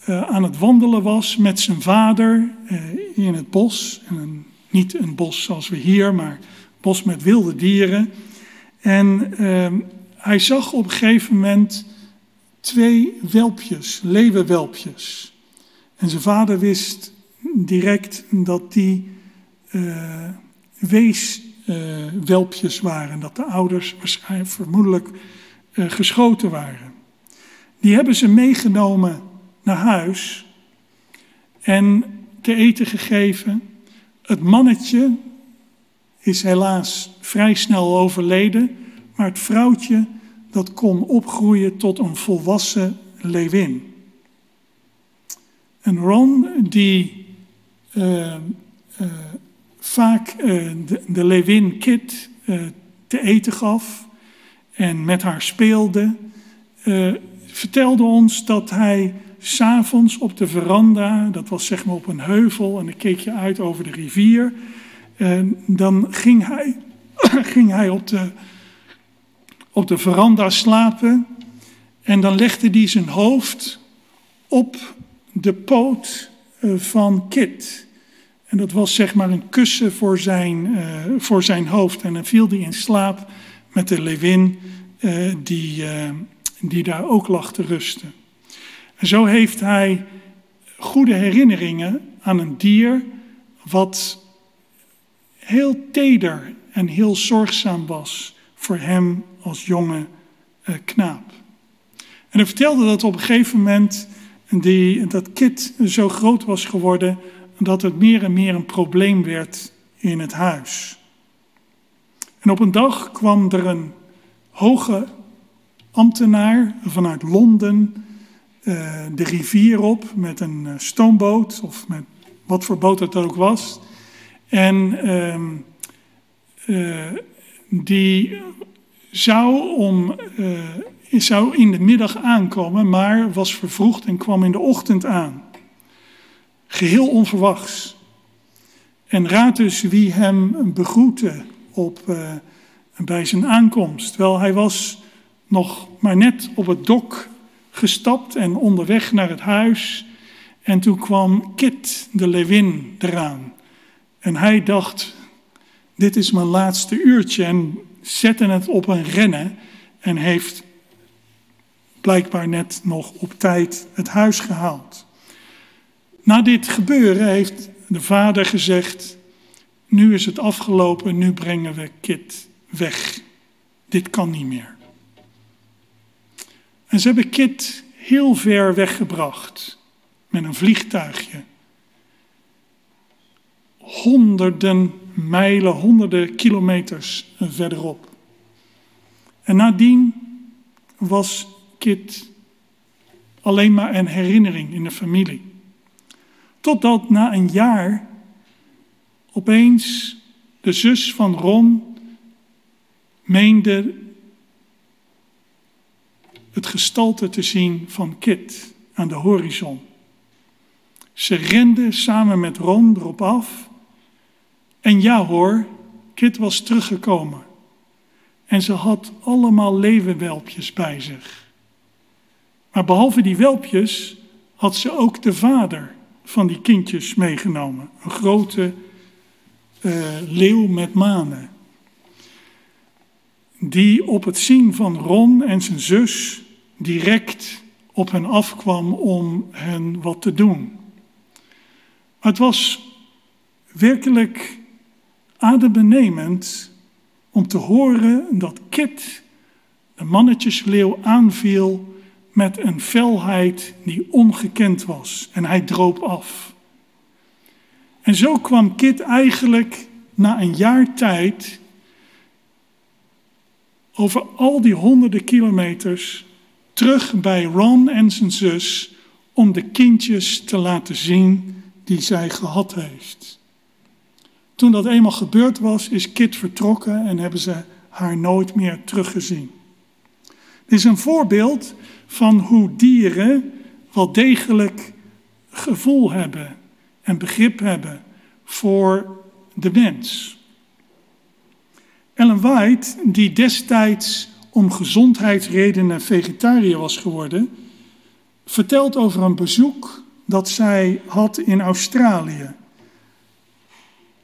F: eh, aan het wandelen was met zijn vader eh, in het bos. En een, niet een bos zoals we hier, maar een bos met wilde dieren. En ehm, hij zag op een gegeven moment twee welpjes, leeuwenwelpjes. En zijn vader wist direct dat die uh, weeswelpjes waren. Dat de ouders waarschijnlijk vermoedelijk uh, geschoten waren. Die hebben ze meegenomen naar huis en te eten gegeven. Het mannetje is helaas vrij snel overleden, maar het vrouwtje dat kon opgroeien tot een volwassen leeuwin. En Ron, die uh, uh, vaak uh, de, de leeuwin Kit te eten gaf en met haar speelde, vertelde ons dat hij s'avonds op de veranda, dat was zeg maar op een heuvel en dan keek je uit over de rivier, dan ging hij, <coughs> ging hij op, de, op de veranda slapen en dan legde hij zijn hoofd op de poot eh, van Kit. En dat was zeg maar een kussen voor zijn, uh, voor zijn hoofd. En dan viel hij in slaap met de lewin uh, die, die daar ook lag te rusten. En zo heeft hij goede herinneringen aan een dier wat heel teder en heel zorgzaam was voor hem als jonge knaap. En hij vertelde dat op een gegeven moment die, dat Kit zo groot was geworden dat het meer en meer een probleem werd in het huis. En op een dag kwam er een hoge ambtenaar vanuit Londen uh, de rivier op met een uh, stoomboot of met wat voor boot het ook was. En uh, die zou om zou in de middag aankomen, maar was vervroegd en kwam in de ochtend aan. Geheel onverwachts. En raad dus wie hem begroette op, uh, bij zijn aankomst. Terwijl hij was nog maar net op het dok gestapt en onderweg naar het huis. En toen kwam Kit, de lewin, eraan. En hij dacht, dit is mijn laatste uurtje. En zette het op een rennen en heeft blijkbaar net nog op tijd het huis gehaald. Na dit gebeuren heeft de vader gezegd: Nu is het afgelopen, nu brengen we Kit weg. Dit kan niet meer. En ze hebben Kit heel ver weggebracht met een vliegtuigje. Honderden mijlen, honderden kilometers verderop. En nadien was Kit alleen maar een herinnering in de familie. Totdat na een jaar opeens de zus van Ron meende het gestalte te zien van Kit aan de horizon. Ze rende samen met Ron erop af. En ja hoor, Kit was teruggekomen. En ze had allemaal leeuwenwelpjes bij zich. Maar behalve die welpjes had ze ook de vader van die kindjes meegenomen. Een grote uh, leeuw met manen. Die op het zien van Ron en zijn zus direct op hen afkwam om hen wat te doen. Maar het was werkelijk adembenemend om te horen dat Kit, de mannetjesleeuw, aanviel met een felheid die ongekend was. En hij droop af. En zo kwam Kit eigenlijk na een jaar tijd over al die honderden kilometers terug bij Ron en zijn zus om de kindjes te laten zien die zij gehad heeft. Toen dat eenmaal gebeurd was, is Kit vertrokken en hebben ze haar nooit meer teruggezien. Dit is een voorbeeld van hoe dieren wel degelijk gevoel hebben en begrip hebben voor de mens. Ellen White, die destijds om gezondheidsredenen vegetariër was geworden, vertelt over een bezoek dat zij had in Australië.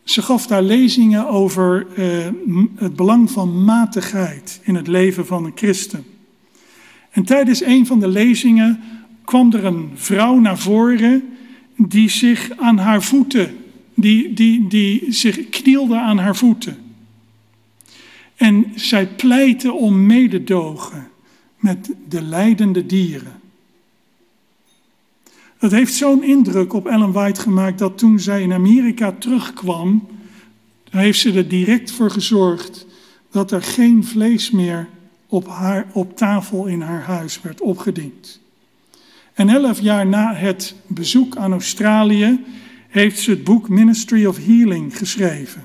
F: Ze gaf daar lezingen over eh, het belang van matigheid in het leven van een christen. En tijdens een van de lezingen kwam er een vrouw naar voren die zich aan haar voeten, die, die, die zich knielde aan haar voeten. En zij pleitte om mededogen met de lijdende dieren. Het heeft zo'n indruk op Ellen White gemaakt dat toen zij in Amerika terugkwam, heeft ze er direct voor gezorgd dat er geen vlees meer op, haar, op tafel in haar huis werd opgediend. En elf jaar na het bezoek aan Australië heeft ze het boek Ministry of Healing geschreven,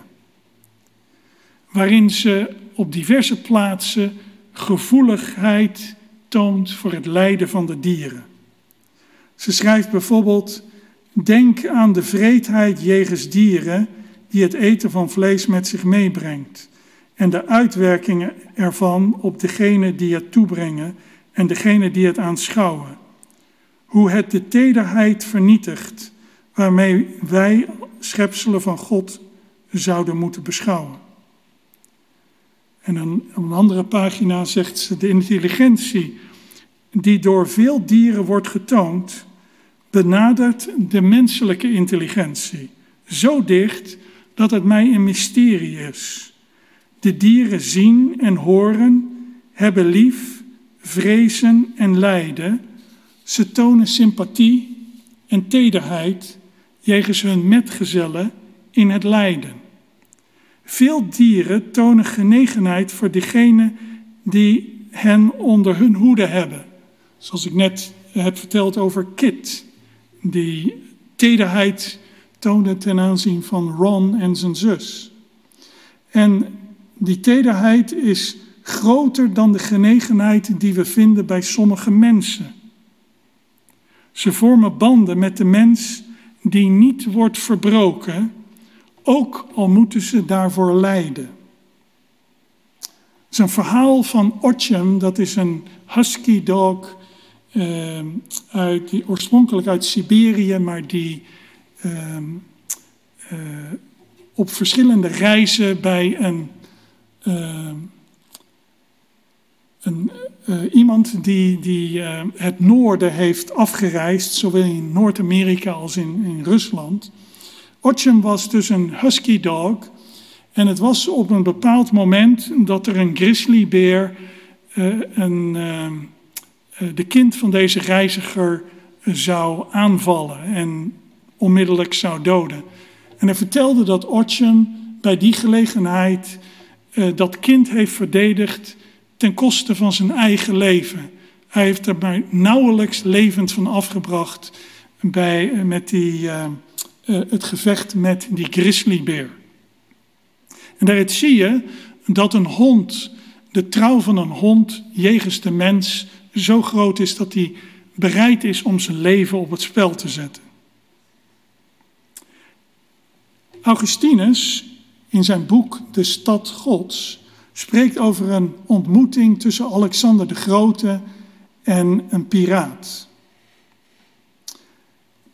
F: waarin ze op diverse plaatsen gevoeligheid toont voor het lijden van de dieren. Ze schrijft bijvoorbeeld: Denk aan de vreedheid jegens dieren die het eten van vlees met zich meebrengt en de uitwerkingen ervan op degene die het toebrengen en degene die het aanschouwen. Hoe het de tederheid vernietigt waarmee wij schepselen van God zouden moeten beschouwen. En dan op een andere pagina zegt ze de intelligentie die door veel dieren wordt getoond, benadert de menselijke intelligentie zo dicht dat het mij een mysterie is. De dieren zien en horen, hebben lief, vrezen en lijden. Ze tonen sympathie en tederheid jegens hun metgezellen in het lijden. Veel dieren tonen genegenheid voor degene die hen onder hun hoede hebben. Zoals ik net heb verteld over Kit, die tederheid toonde ten aanzien van Ron en zijn zus. En die tederheid is groter dan de genegenheid die we vinden bij sommige mensen. Ze vormen banden met de mens die niet wordt verbroken, ook al moeten ze daarvoor lijden. Het is een verhaal van Otjem, dat is een husky dog uit, die, oorspronkelijk uit Siberië, maar die uh, uh, op verschillende reizen bij een, ehm, een eh, iemand die, die het noorden heeft afgereisd, zowel in Noord-Amerika als in, in Rusland. Otjem was dus een husky dog. En het was op een bepaald moment dat er een grizzlybeer uh, een, de kind van deze reiziger zou aanvallen en onmiddellijk zou doden. En hij vertelde dat Otjem bij die gelegenheid uh, dat kind heeft verdedigd ten koste van zijn eigen leven. Hij heeft er maar nauwelijks levend van afgebracht bij, met die het gevecht met die grizzlybeer. En daaruit zie je dat een hond, de trouw van een hond jegens de mens, zo groot is dat hij bereid is om zijn leven op het spel te zetten. Augustinus, in zijn boek De Stad Gods, spreekt over een ontmoeting tussen Alexander de Grote en een piraat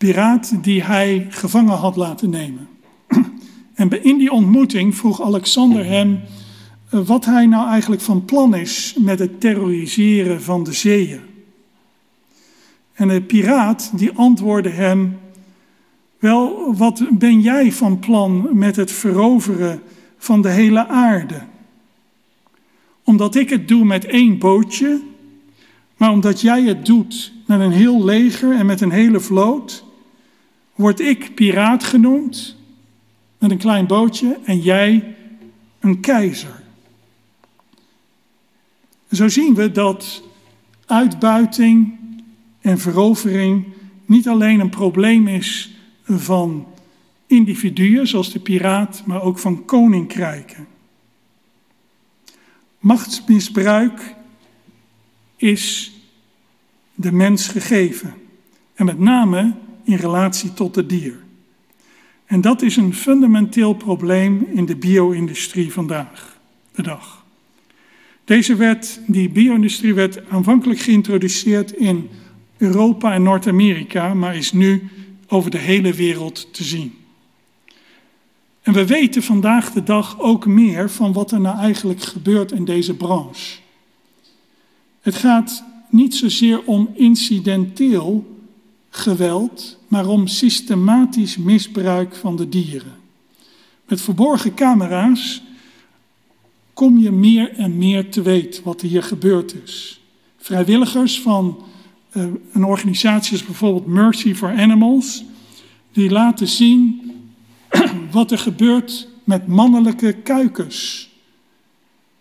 F: piraat die hij gevangen had laten nemen. En in die ontmoeting vroeg Alexander hem wat hij nou eigenlijk van plan is met het terroriseren van de zeeën. En de piraat die antwoordde hem, wel, wat ben jij van plan met het veroveren van de hele aarde? Omdat ik het doe met één bootje, maar omdat jij het doet met een heel leger en met een hele vloot, word ik piraat genoemd met een klein bootje en jij een keizer. Zo zien we dat uitbuiting en verovering niet alleen een probleem is van individuen zoals de piraat, maar ook van koninkrijken. Machtsmisbruik is de mens gegeven. En met name in relatie tot het dier. En dat is een fundamenteel probleem in de bio-industrie vandaag de dag. Deze wet, die bio-industrie werd aanvankelijk geïntroduceerd in Europa en Noord-Amerika, maar is nu over de hele wereld te zien. En we weten vandaag de dag ook meer van wat er nou eigenlijk gebeurt in deze branche. Het gaat niet zozeer om incidenteel geweld, maar om systematisch misbruik van de dieren. Met verborgen camera's kom je meer en meer te weten wat er hier gebeurd is. Vrijwilligers van uh, een organisatie als bijvoorbeeld Mercy for Animals, die laten zien <clears throat> wat er gebeurt met mannelijke kuikens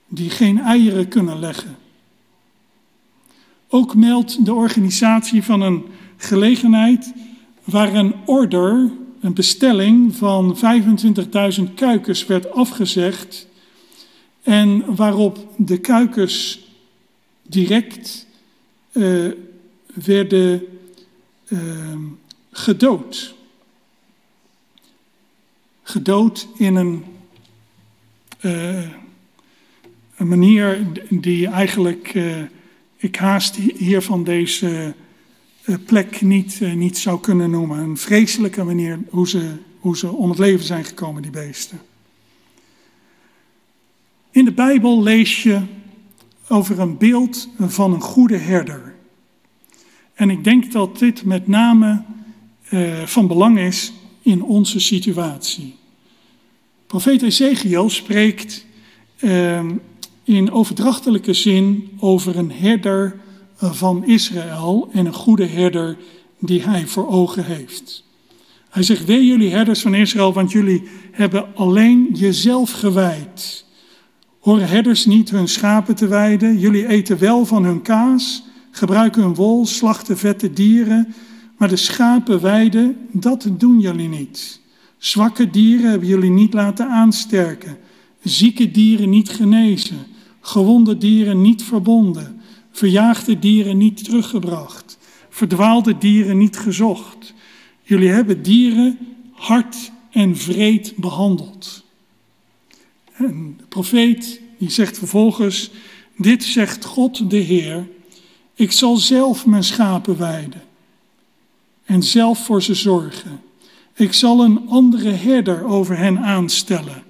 F: die geen eieren kunnen leggen. Ook meldt de organisatie van een gelegenheid waar een order, een bestelling van 25.000 kuikens werd afgezegd en waarop de kuikens direct uh, werden uh, gedood. Gedood in een, uh, een manier die eigenlijk ik haast hier van deze plek niet, niet zou kunnen noemen. Een vreselijke manier hoe ze, hoe ze om het leven zijn gekomen, die beesten. In de Bijbel lees je over een beeld van een goede herder. En ik denk dat dit met name uh, van belang is in onze situatie. Profeet Ezekiel spreekt uh, in overdrachtelijke zin over een herder van Israël en een goede herder die hij voor ogen heeft. Hij zegt, wee jullie herders van Israël, want jullie hebben alleen jezelf gewijd. Horen herders niet hun schapen te weiden? Jullie eten wel van hun kaas, gebruiken hun wol, slachten vette dieren, maar de schapen weiden, dat doen jullie niet. Zwakke dieren hebben jullie niet laten aansterken, zieke dieren niet genezen, gewonde dieren niet verbonden, verjaagde dieren niet teruggebracht, verdwaalde dieren niet gezocht. Jullie hebben dieren hard en vreed behandeld. En de profeet die zegt vervolgens, dit zegt God de Heer, ik zal zelf mijn schapen weiden en zelf voor ze zorgen. Ik zal een andere herder over hen aanstellen,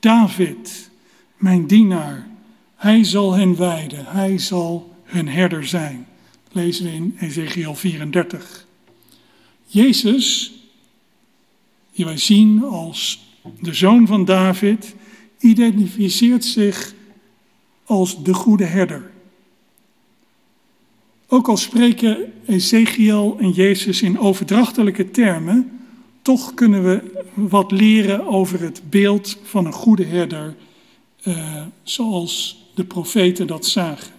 F: David, mijn dienaar. Hij zal hen weiden, hij zal hun herder zijn. lezen we in Ezekiel 34. Jezus, die wij zien als de zoon van David, identificeert zich als de goede herder. Ook al spreken Ezekiel en Jezus in overdrachtelijke termen, toch kunnen we wat leren over het beeld van een goede herder, uh, zoals de profeten dat zagen.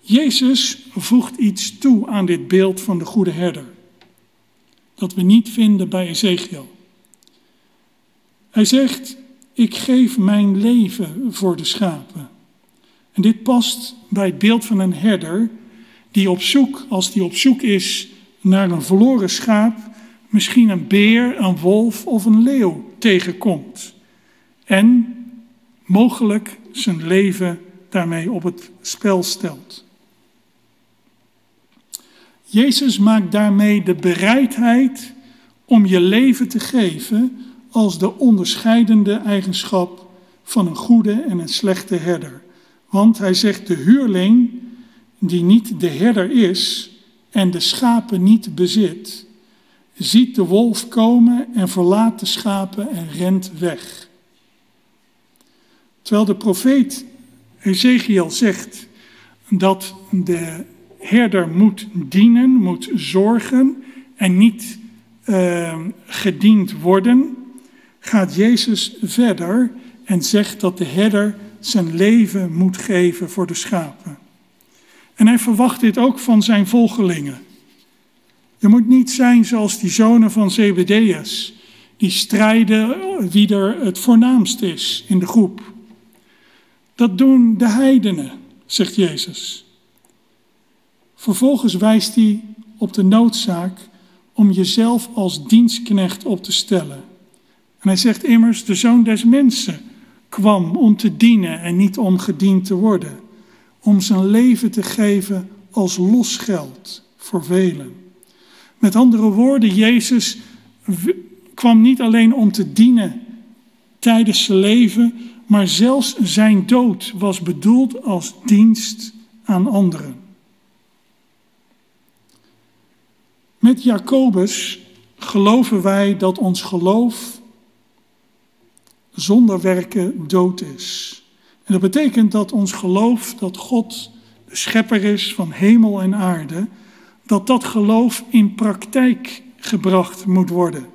F: Jezus voegt iets toe aan dit beeld van de goede herder, dat we niet vinden bij Ezekiel. Hij zegt, ik geef mijn leven voor de schapen. En dit past bij het beeld van een herder die op zoek, als die op zoek is naar een verloren schaap, misschien een beer, een wolf of een leeuw tegenkomt. En mogelijk zijn leven daarmee op het spel stelt. Jezus maakt daarmee de bereidheid om je leven te geven als de onderscheidende eigenschap van een goede en een slechte herder. Want hij zegt de huurling die niet de herder is en de schapen niet bezit, ziet de wolf komen en verlaat de schapen en rent weg. Terwijl de profeet Ezekiel zegt dat de herder moet dienen, moet zorgen en niet uh, gediend worden, gaat Jezus verder en zegt dat de herder zijn leven moet geven voor de schapen. En hij verwacht dit ook van zijn volgelingen. Je moet niet zijn zoals die zonen van Zebedeus, die strijden wie er het voornaamst is in de groep. Dat doen de heidenen, zegt Jezus. Vervolgens wijst hij op de noodzaak om jezelf als dienstknecht op te stellen. En hij zegt immers, de zoon des mensen kwam om te dienen en niet om gediend te worden. Om zijn leven te geven als losgeld. voor velen. Met andere woorden, Jezus kwam niet alleen om te dienen tijdens zijn leven, maar zelfs zijn dood was bedoeld als dienst aan anderen. Met Jacobus geloven wij dat ons geloof zonder werken dood is. En dat betekent dat ons geloof dat God de schepper is van hemel en aarde, dat dat geloof in praktijk gebracht moet worden.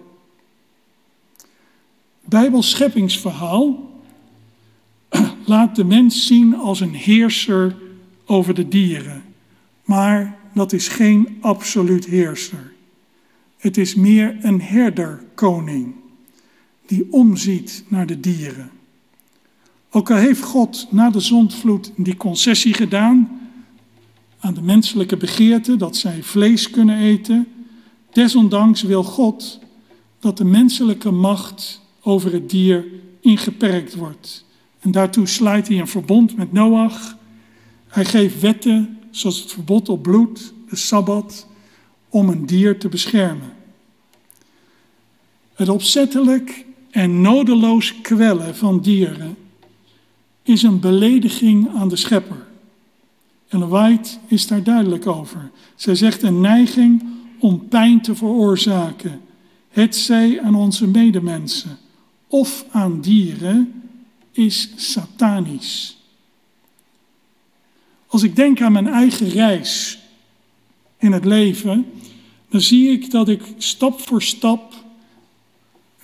F: Bijbels scheppingsverhaal <clears throat> laat de mens zien als een heerser over de dieren. Maar dat is geen absoluut heerser. Het is meer een herderkoning die omziet naar de dieren. Ook al heeft God na de zondvloed die concessie gedaan aan de menselijke begeerte dat zij vlees kunnen eten, desondanks wil God dat de menselijke macht over het dier ingeperkt wordt. En daartoe sluit hij een verbond met Noach. Hij geeft wetten zoals het verbod op bloed, de sabbat, om een dier te beschermen. Het opzettelijk en nodeloos kwellen van dieren is een belediging aan de schepper. En White is daar duidelijk over. Zij zegt een neiging om pijn te veroorzaken, hetzij aan onze medemensen of aan dieren, is satanisch. Als ik denk aan mijn eigen reis in het leven, dan zie ik dat ik stap voor stap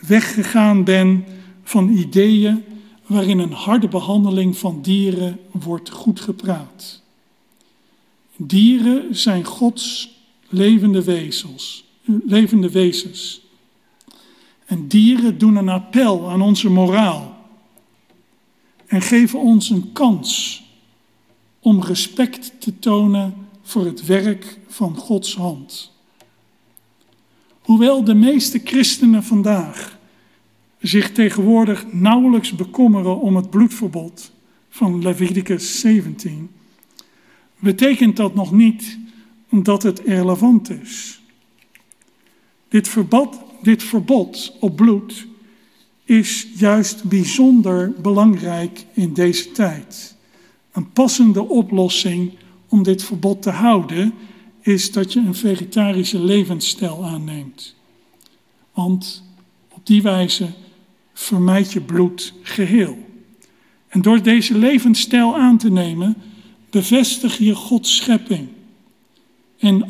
F: weggegaan ben van ideeën waarin een harde behandeling van dieren wordt goed gepraat. Dieren zijn Gods levende wezens, levende wezens. En dieren doen een appel aan onze moraal en geven ons een kans om respect te tonen voor het werk van Gods hand. Hoewel de meeste christenen vandaag zich tegenwoordig nauwelijks bekommeren om het bloedverbod van Leviticus 17, betekent dat nog niet dat het relevant is. Dit verbod, dit verbod op bloed is juist bijzonder belangrijk in deze tijd. Een passende oplossing om dit verbod te houden is dat je een vegetarische levensstijl aanneemt. Want op die wijze vermijd je bloed geheel. En door deze levensstijl aan te nemen, bevestig je Gods schepping en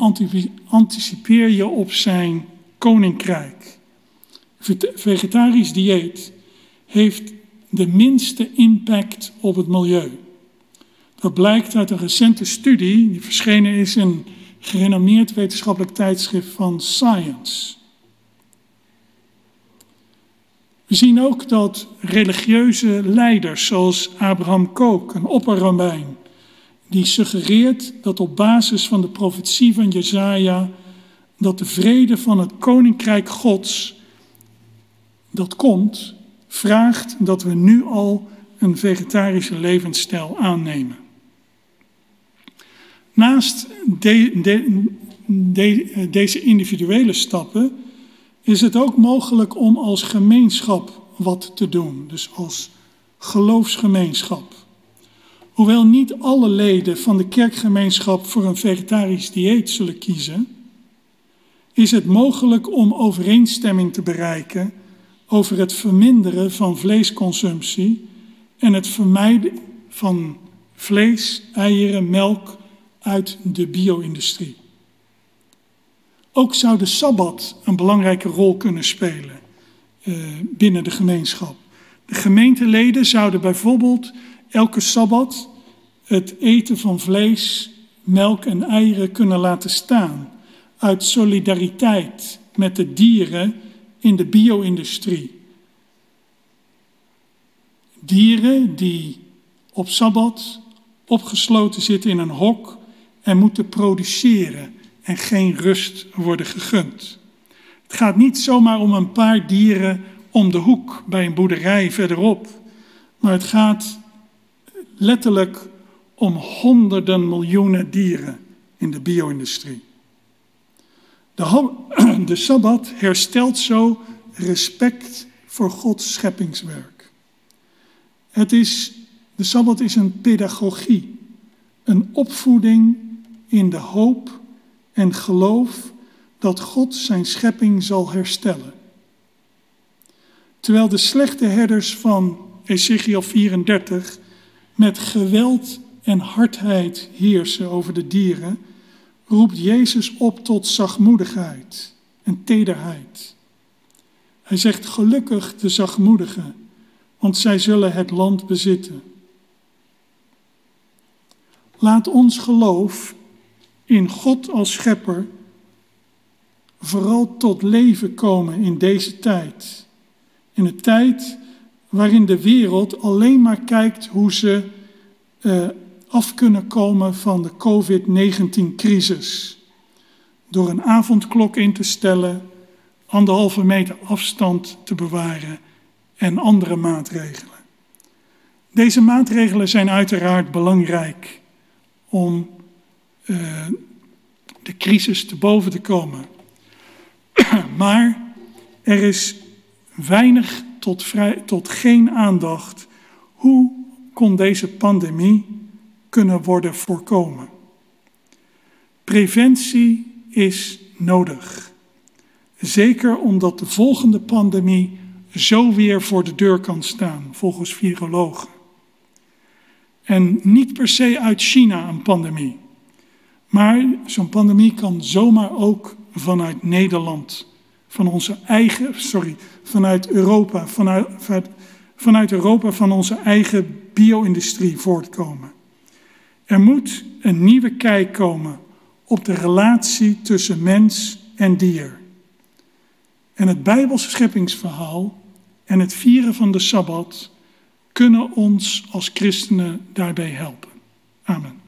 F: anticipeer je op zijn koninkrijk. Vegetarisch dieet heeft de minste impact op het milieu. Dat blijkt uit een recente studie die verschenen is in een gerenommeerd wetenschappelijk tijdschrift van Science. We zien ook dat religieuze leiders zoals Abraham Kook, een opperrabijn, die suggereert dat op basis van de profetie van Jezaja dat de vrede van het koninkrijk Gods dat komt, vraagt dat we nu al een vegetarische levensstijl aannemen. Naast de, de, de, deze individuele stappen is het ook mogelijk om als gemeenschap wat te doen, dus als geloofsgemeenschap. Hoewel niet alle leden van de kerkgemeenschap voor een vegetarisch dieet zullen kiezen, is het mogelijk om overeenstemming te bereiken over het verminderen van vleesconsumptie en het vermijden van vlees, eieren, melk uit de bio-industrie. Ook zou de sabbat een belangrijke rol kunnen spelen uh, binnen de gemeenschap. De gemeenteleden zouden bijvoorbeeld elke sabbat het eten van vlees, melk en eieren kunnen laten staan. Uit solidariteit met de dieren in de bio-industrie. Dieren die op sabbat opgesloten zitten in een hok en moeten produceren en geen rust worden gegund. Het gaat niet zomaar om een paar dieren om de hoek bij een boerderij verderop, maar het gaat letterlijk om honderden miljoenen dieren in de bio-industrie. De, <clears throat> de Sabbat herstelt zo respect voor Gods scheppingswerk. Het is, de Sabbat is een pedagogie, een opvoeding in de hoop en geloof dat God zijn schepping zal herstellen. Terwijl de slechte herders van Ezekiel 34 met geweld en hardheid heersen over de dieren, roept Jezus op tot zachtmoedigheid en tederheid. Hij zegt gelukkig de zachtmoedigen, want zij zullen het land bezitten. Laat ons geloof in God als schepper vooral tot leven komen in deze tijd. In een tijd waarin de wereld alleen maar kijkt hoe ze uh, af kunnen komen van de COVID-19-crisis. Door een avondklok in te stellen, anderhalve meter afstand te bewaren en andere maatregelen. Deze maatregelen zijn uiteraard belangrijk om uh, de crisis te boven te komen. <clears throat> maar er is weinig tot, vrij, tot geen aandacht. Hoe kon deze pandemie kunnen worden voorkomen? Preventie is nodig. Zeker omdat de volgende pandemie zo weer voor de deur kan staan, volgens virologen. En niet per se uit China een pandemie. Maar zo'n pandemie kan zomaar ook vanuit Nederland, van onze eigen, sorry, vanuit Europa, vanuit, vanuit Europa van onze eigen bio-industrie voortkomen. Er moet een nieuwe kijk komen op de relatie tussen mens en dier. En het Bijbelse scheppingsverhaal en het vieren van de Sabbat kunnen ons als christenen daarbij helpen. Amen.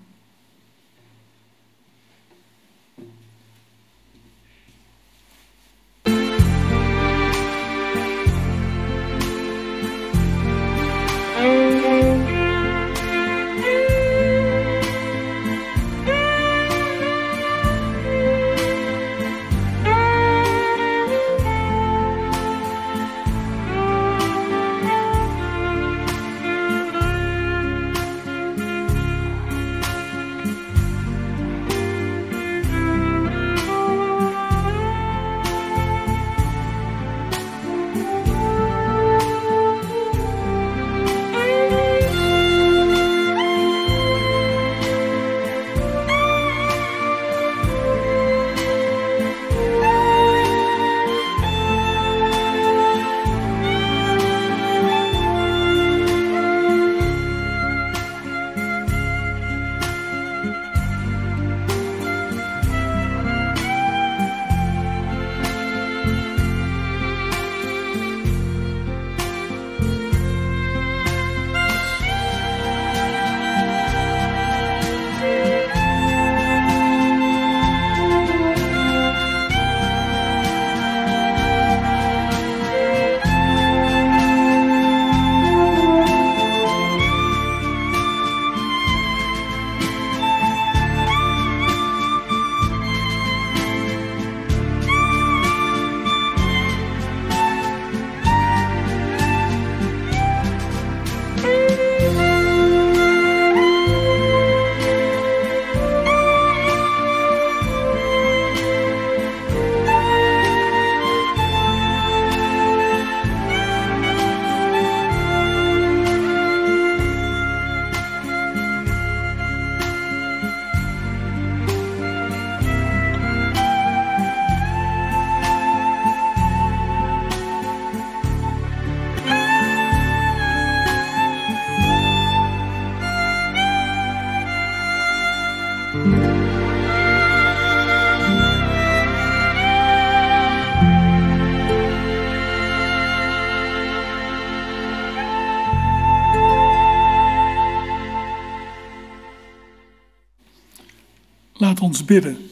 F: Ons bidden.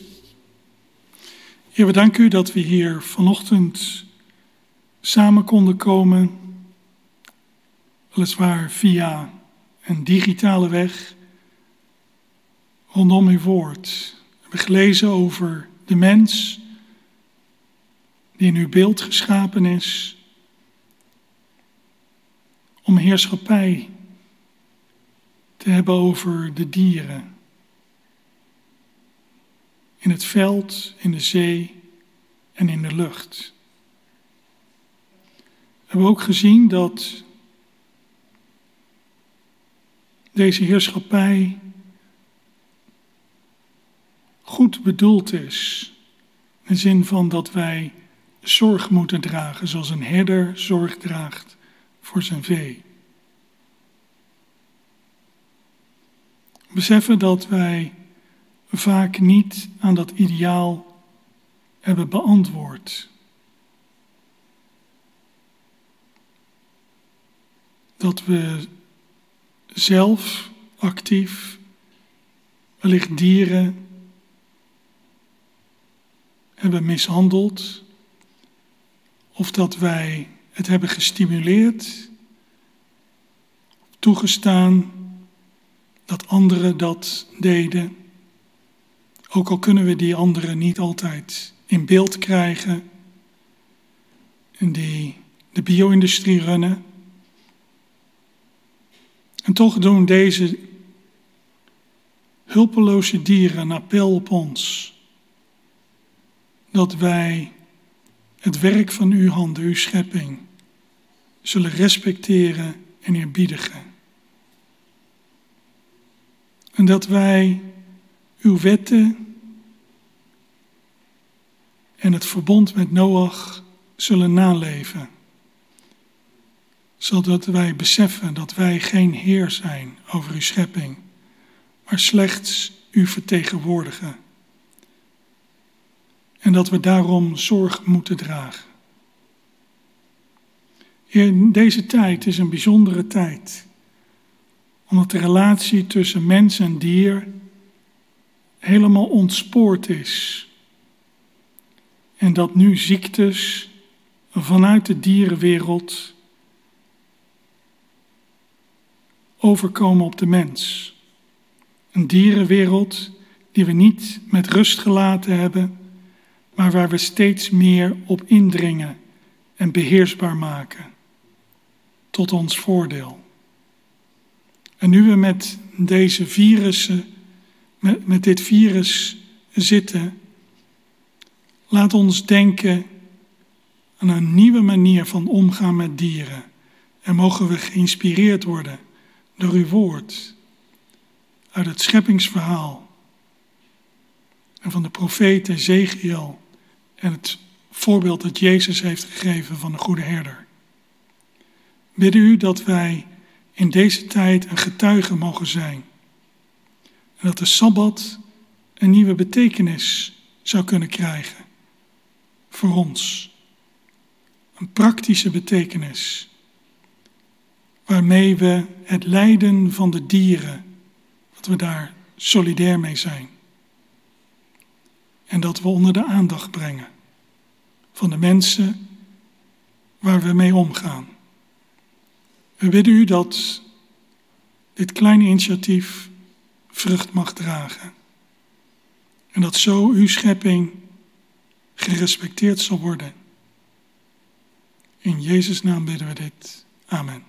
F: Heer, we danken u dat we hier vanochtend samen konden komen, weliswaar via een digitale weg, rondom uw woord. We hebben gelezen over de mens, die in uw beeld geschapen is, om heerschappij te hebben over de dieren. In het veld, in de zee en in de lucht. We hebben ook gezien dat deze heerschappij goed bedoeld is. In de zin van dat wij zorg moeten dragen, zoals een herder zorg draagt voor zijn vee. Beseffen dat wij vaak niet aan dat ideaal hebben beantwoord. Dat we zelf actief, wellicht dieren, hebben mishandeld, of dat wij het hebben gestimuleerd, toegestaan dat anderen dat deden. Ook al kunnen we die anderen niet altijd in beeld krijgen, en die de bio-industrie runnen. En toch doen deze hulpeloze dieren een appel op ons. Dat wij het werk van uw handen, uw schepping, zullen respecteren en eerbiedigen. En dat wij uw wetten en het verbond met Noach zullen naleven. Zodat wij beseffen dat wij geen heer zijn over uw schepping, maar slechts u vertegenwoordigen. En dat we daarom zorg moeten dragen. In deze tijd is een bijzondere tijd omdat de relatie tussen mens en dier helemaal ontspoord is. En dat nu ziektes vanuit de dierenwereld overkomen op de mens. Een dierenwereld die we niet met rust gelaten hebben, maar waar we steeds meer op indringen en beheersbaar maken. Tot ons voordeel. En nu we met deze virussen, met, dit virus zitten, laat ons denken aan een nieuwe manier van omgaan met dieren. En mogen we geïnspireerd worden door uw woord, uit het scheppingsverhaal en van de profeet Ezekiel en het voorbeeld dat Jezus heeft gegeven van de goede herder. Bidden u dat wij in deze tijd een getuige mogen zijn. En dat de Sabbat een nieuwe betekenis zou kunnen krijgen voor ons. Een praktische betekenis. Waarmee we het lijden van de dieren, dat we daar solidair mee zijn. En dat we onder de aandacht brengen van de mensen waar we mee omgaan. We bidden u dat dit kleine initiatief vrucht mag dragen. En dat zo uw schepping gerespecteerd zal worden. In Jezus' naam bidden we dit. Amen.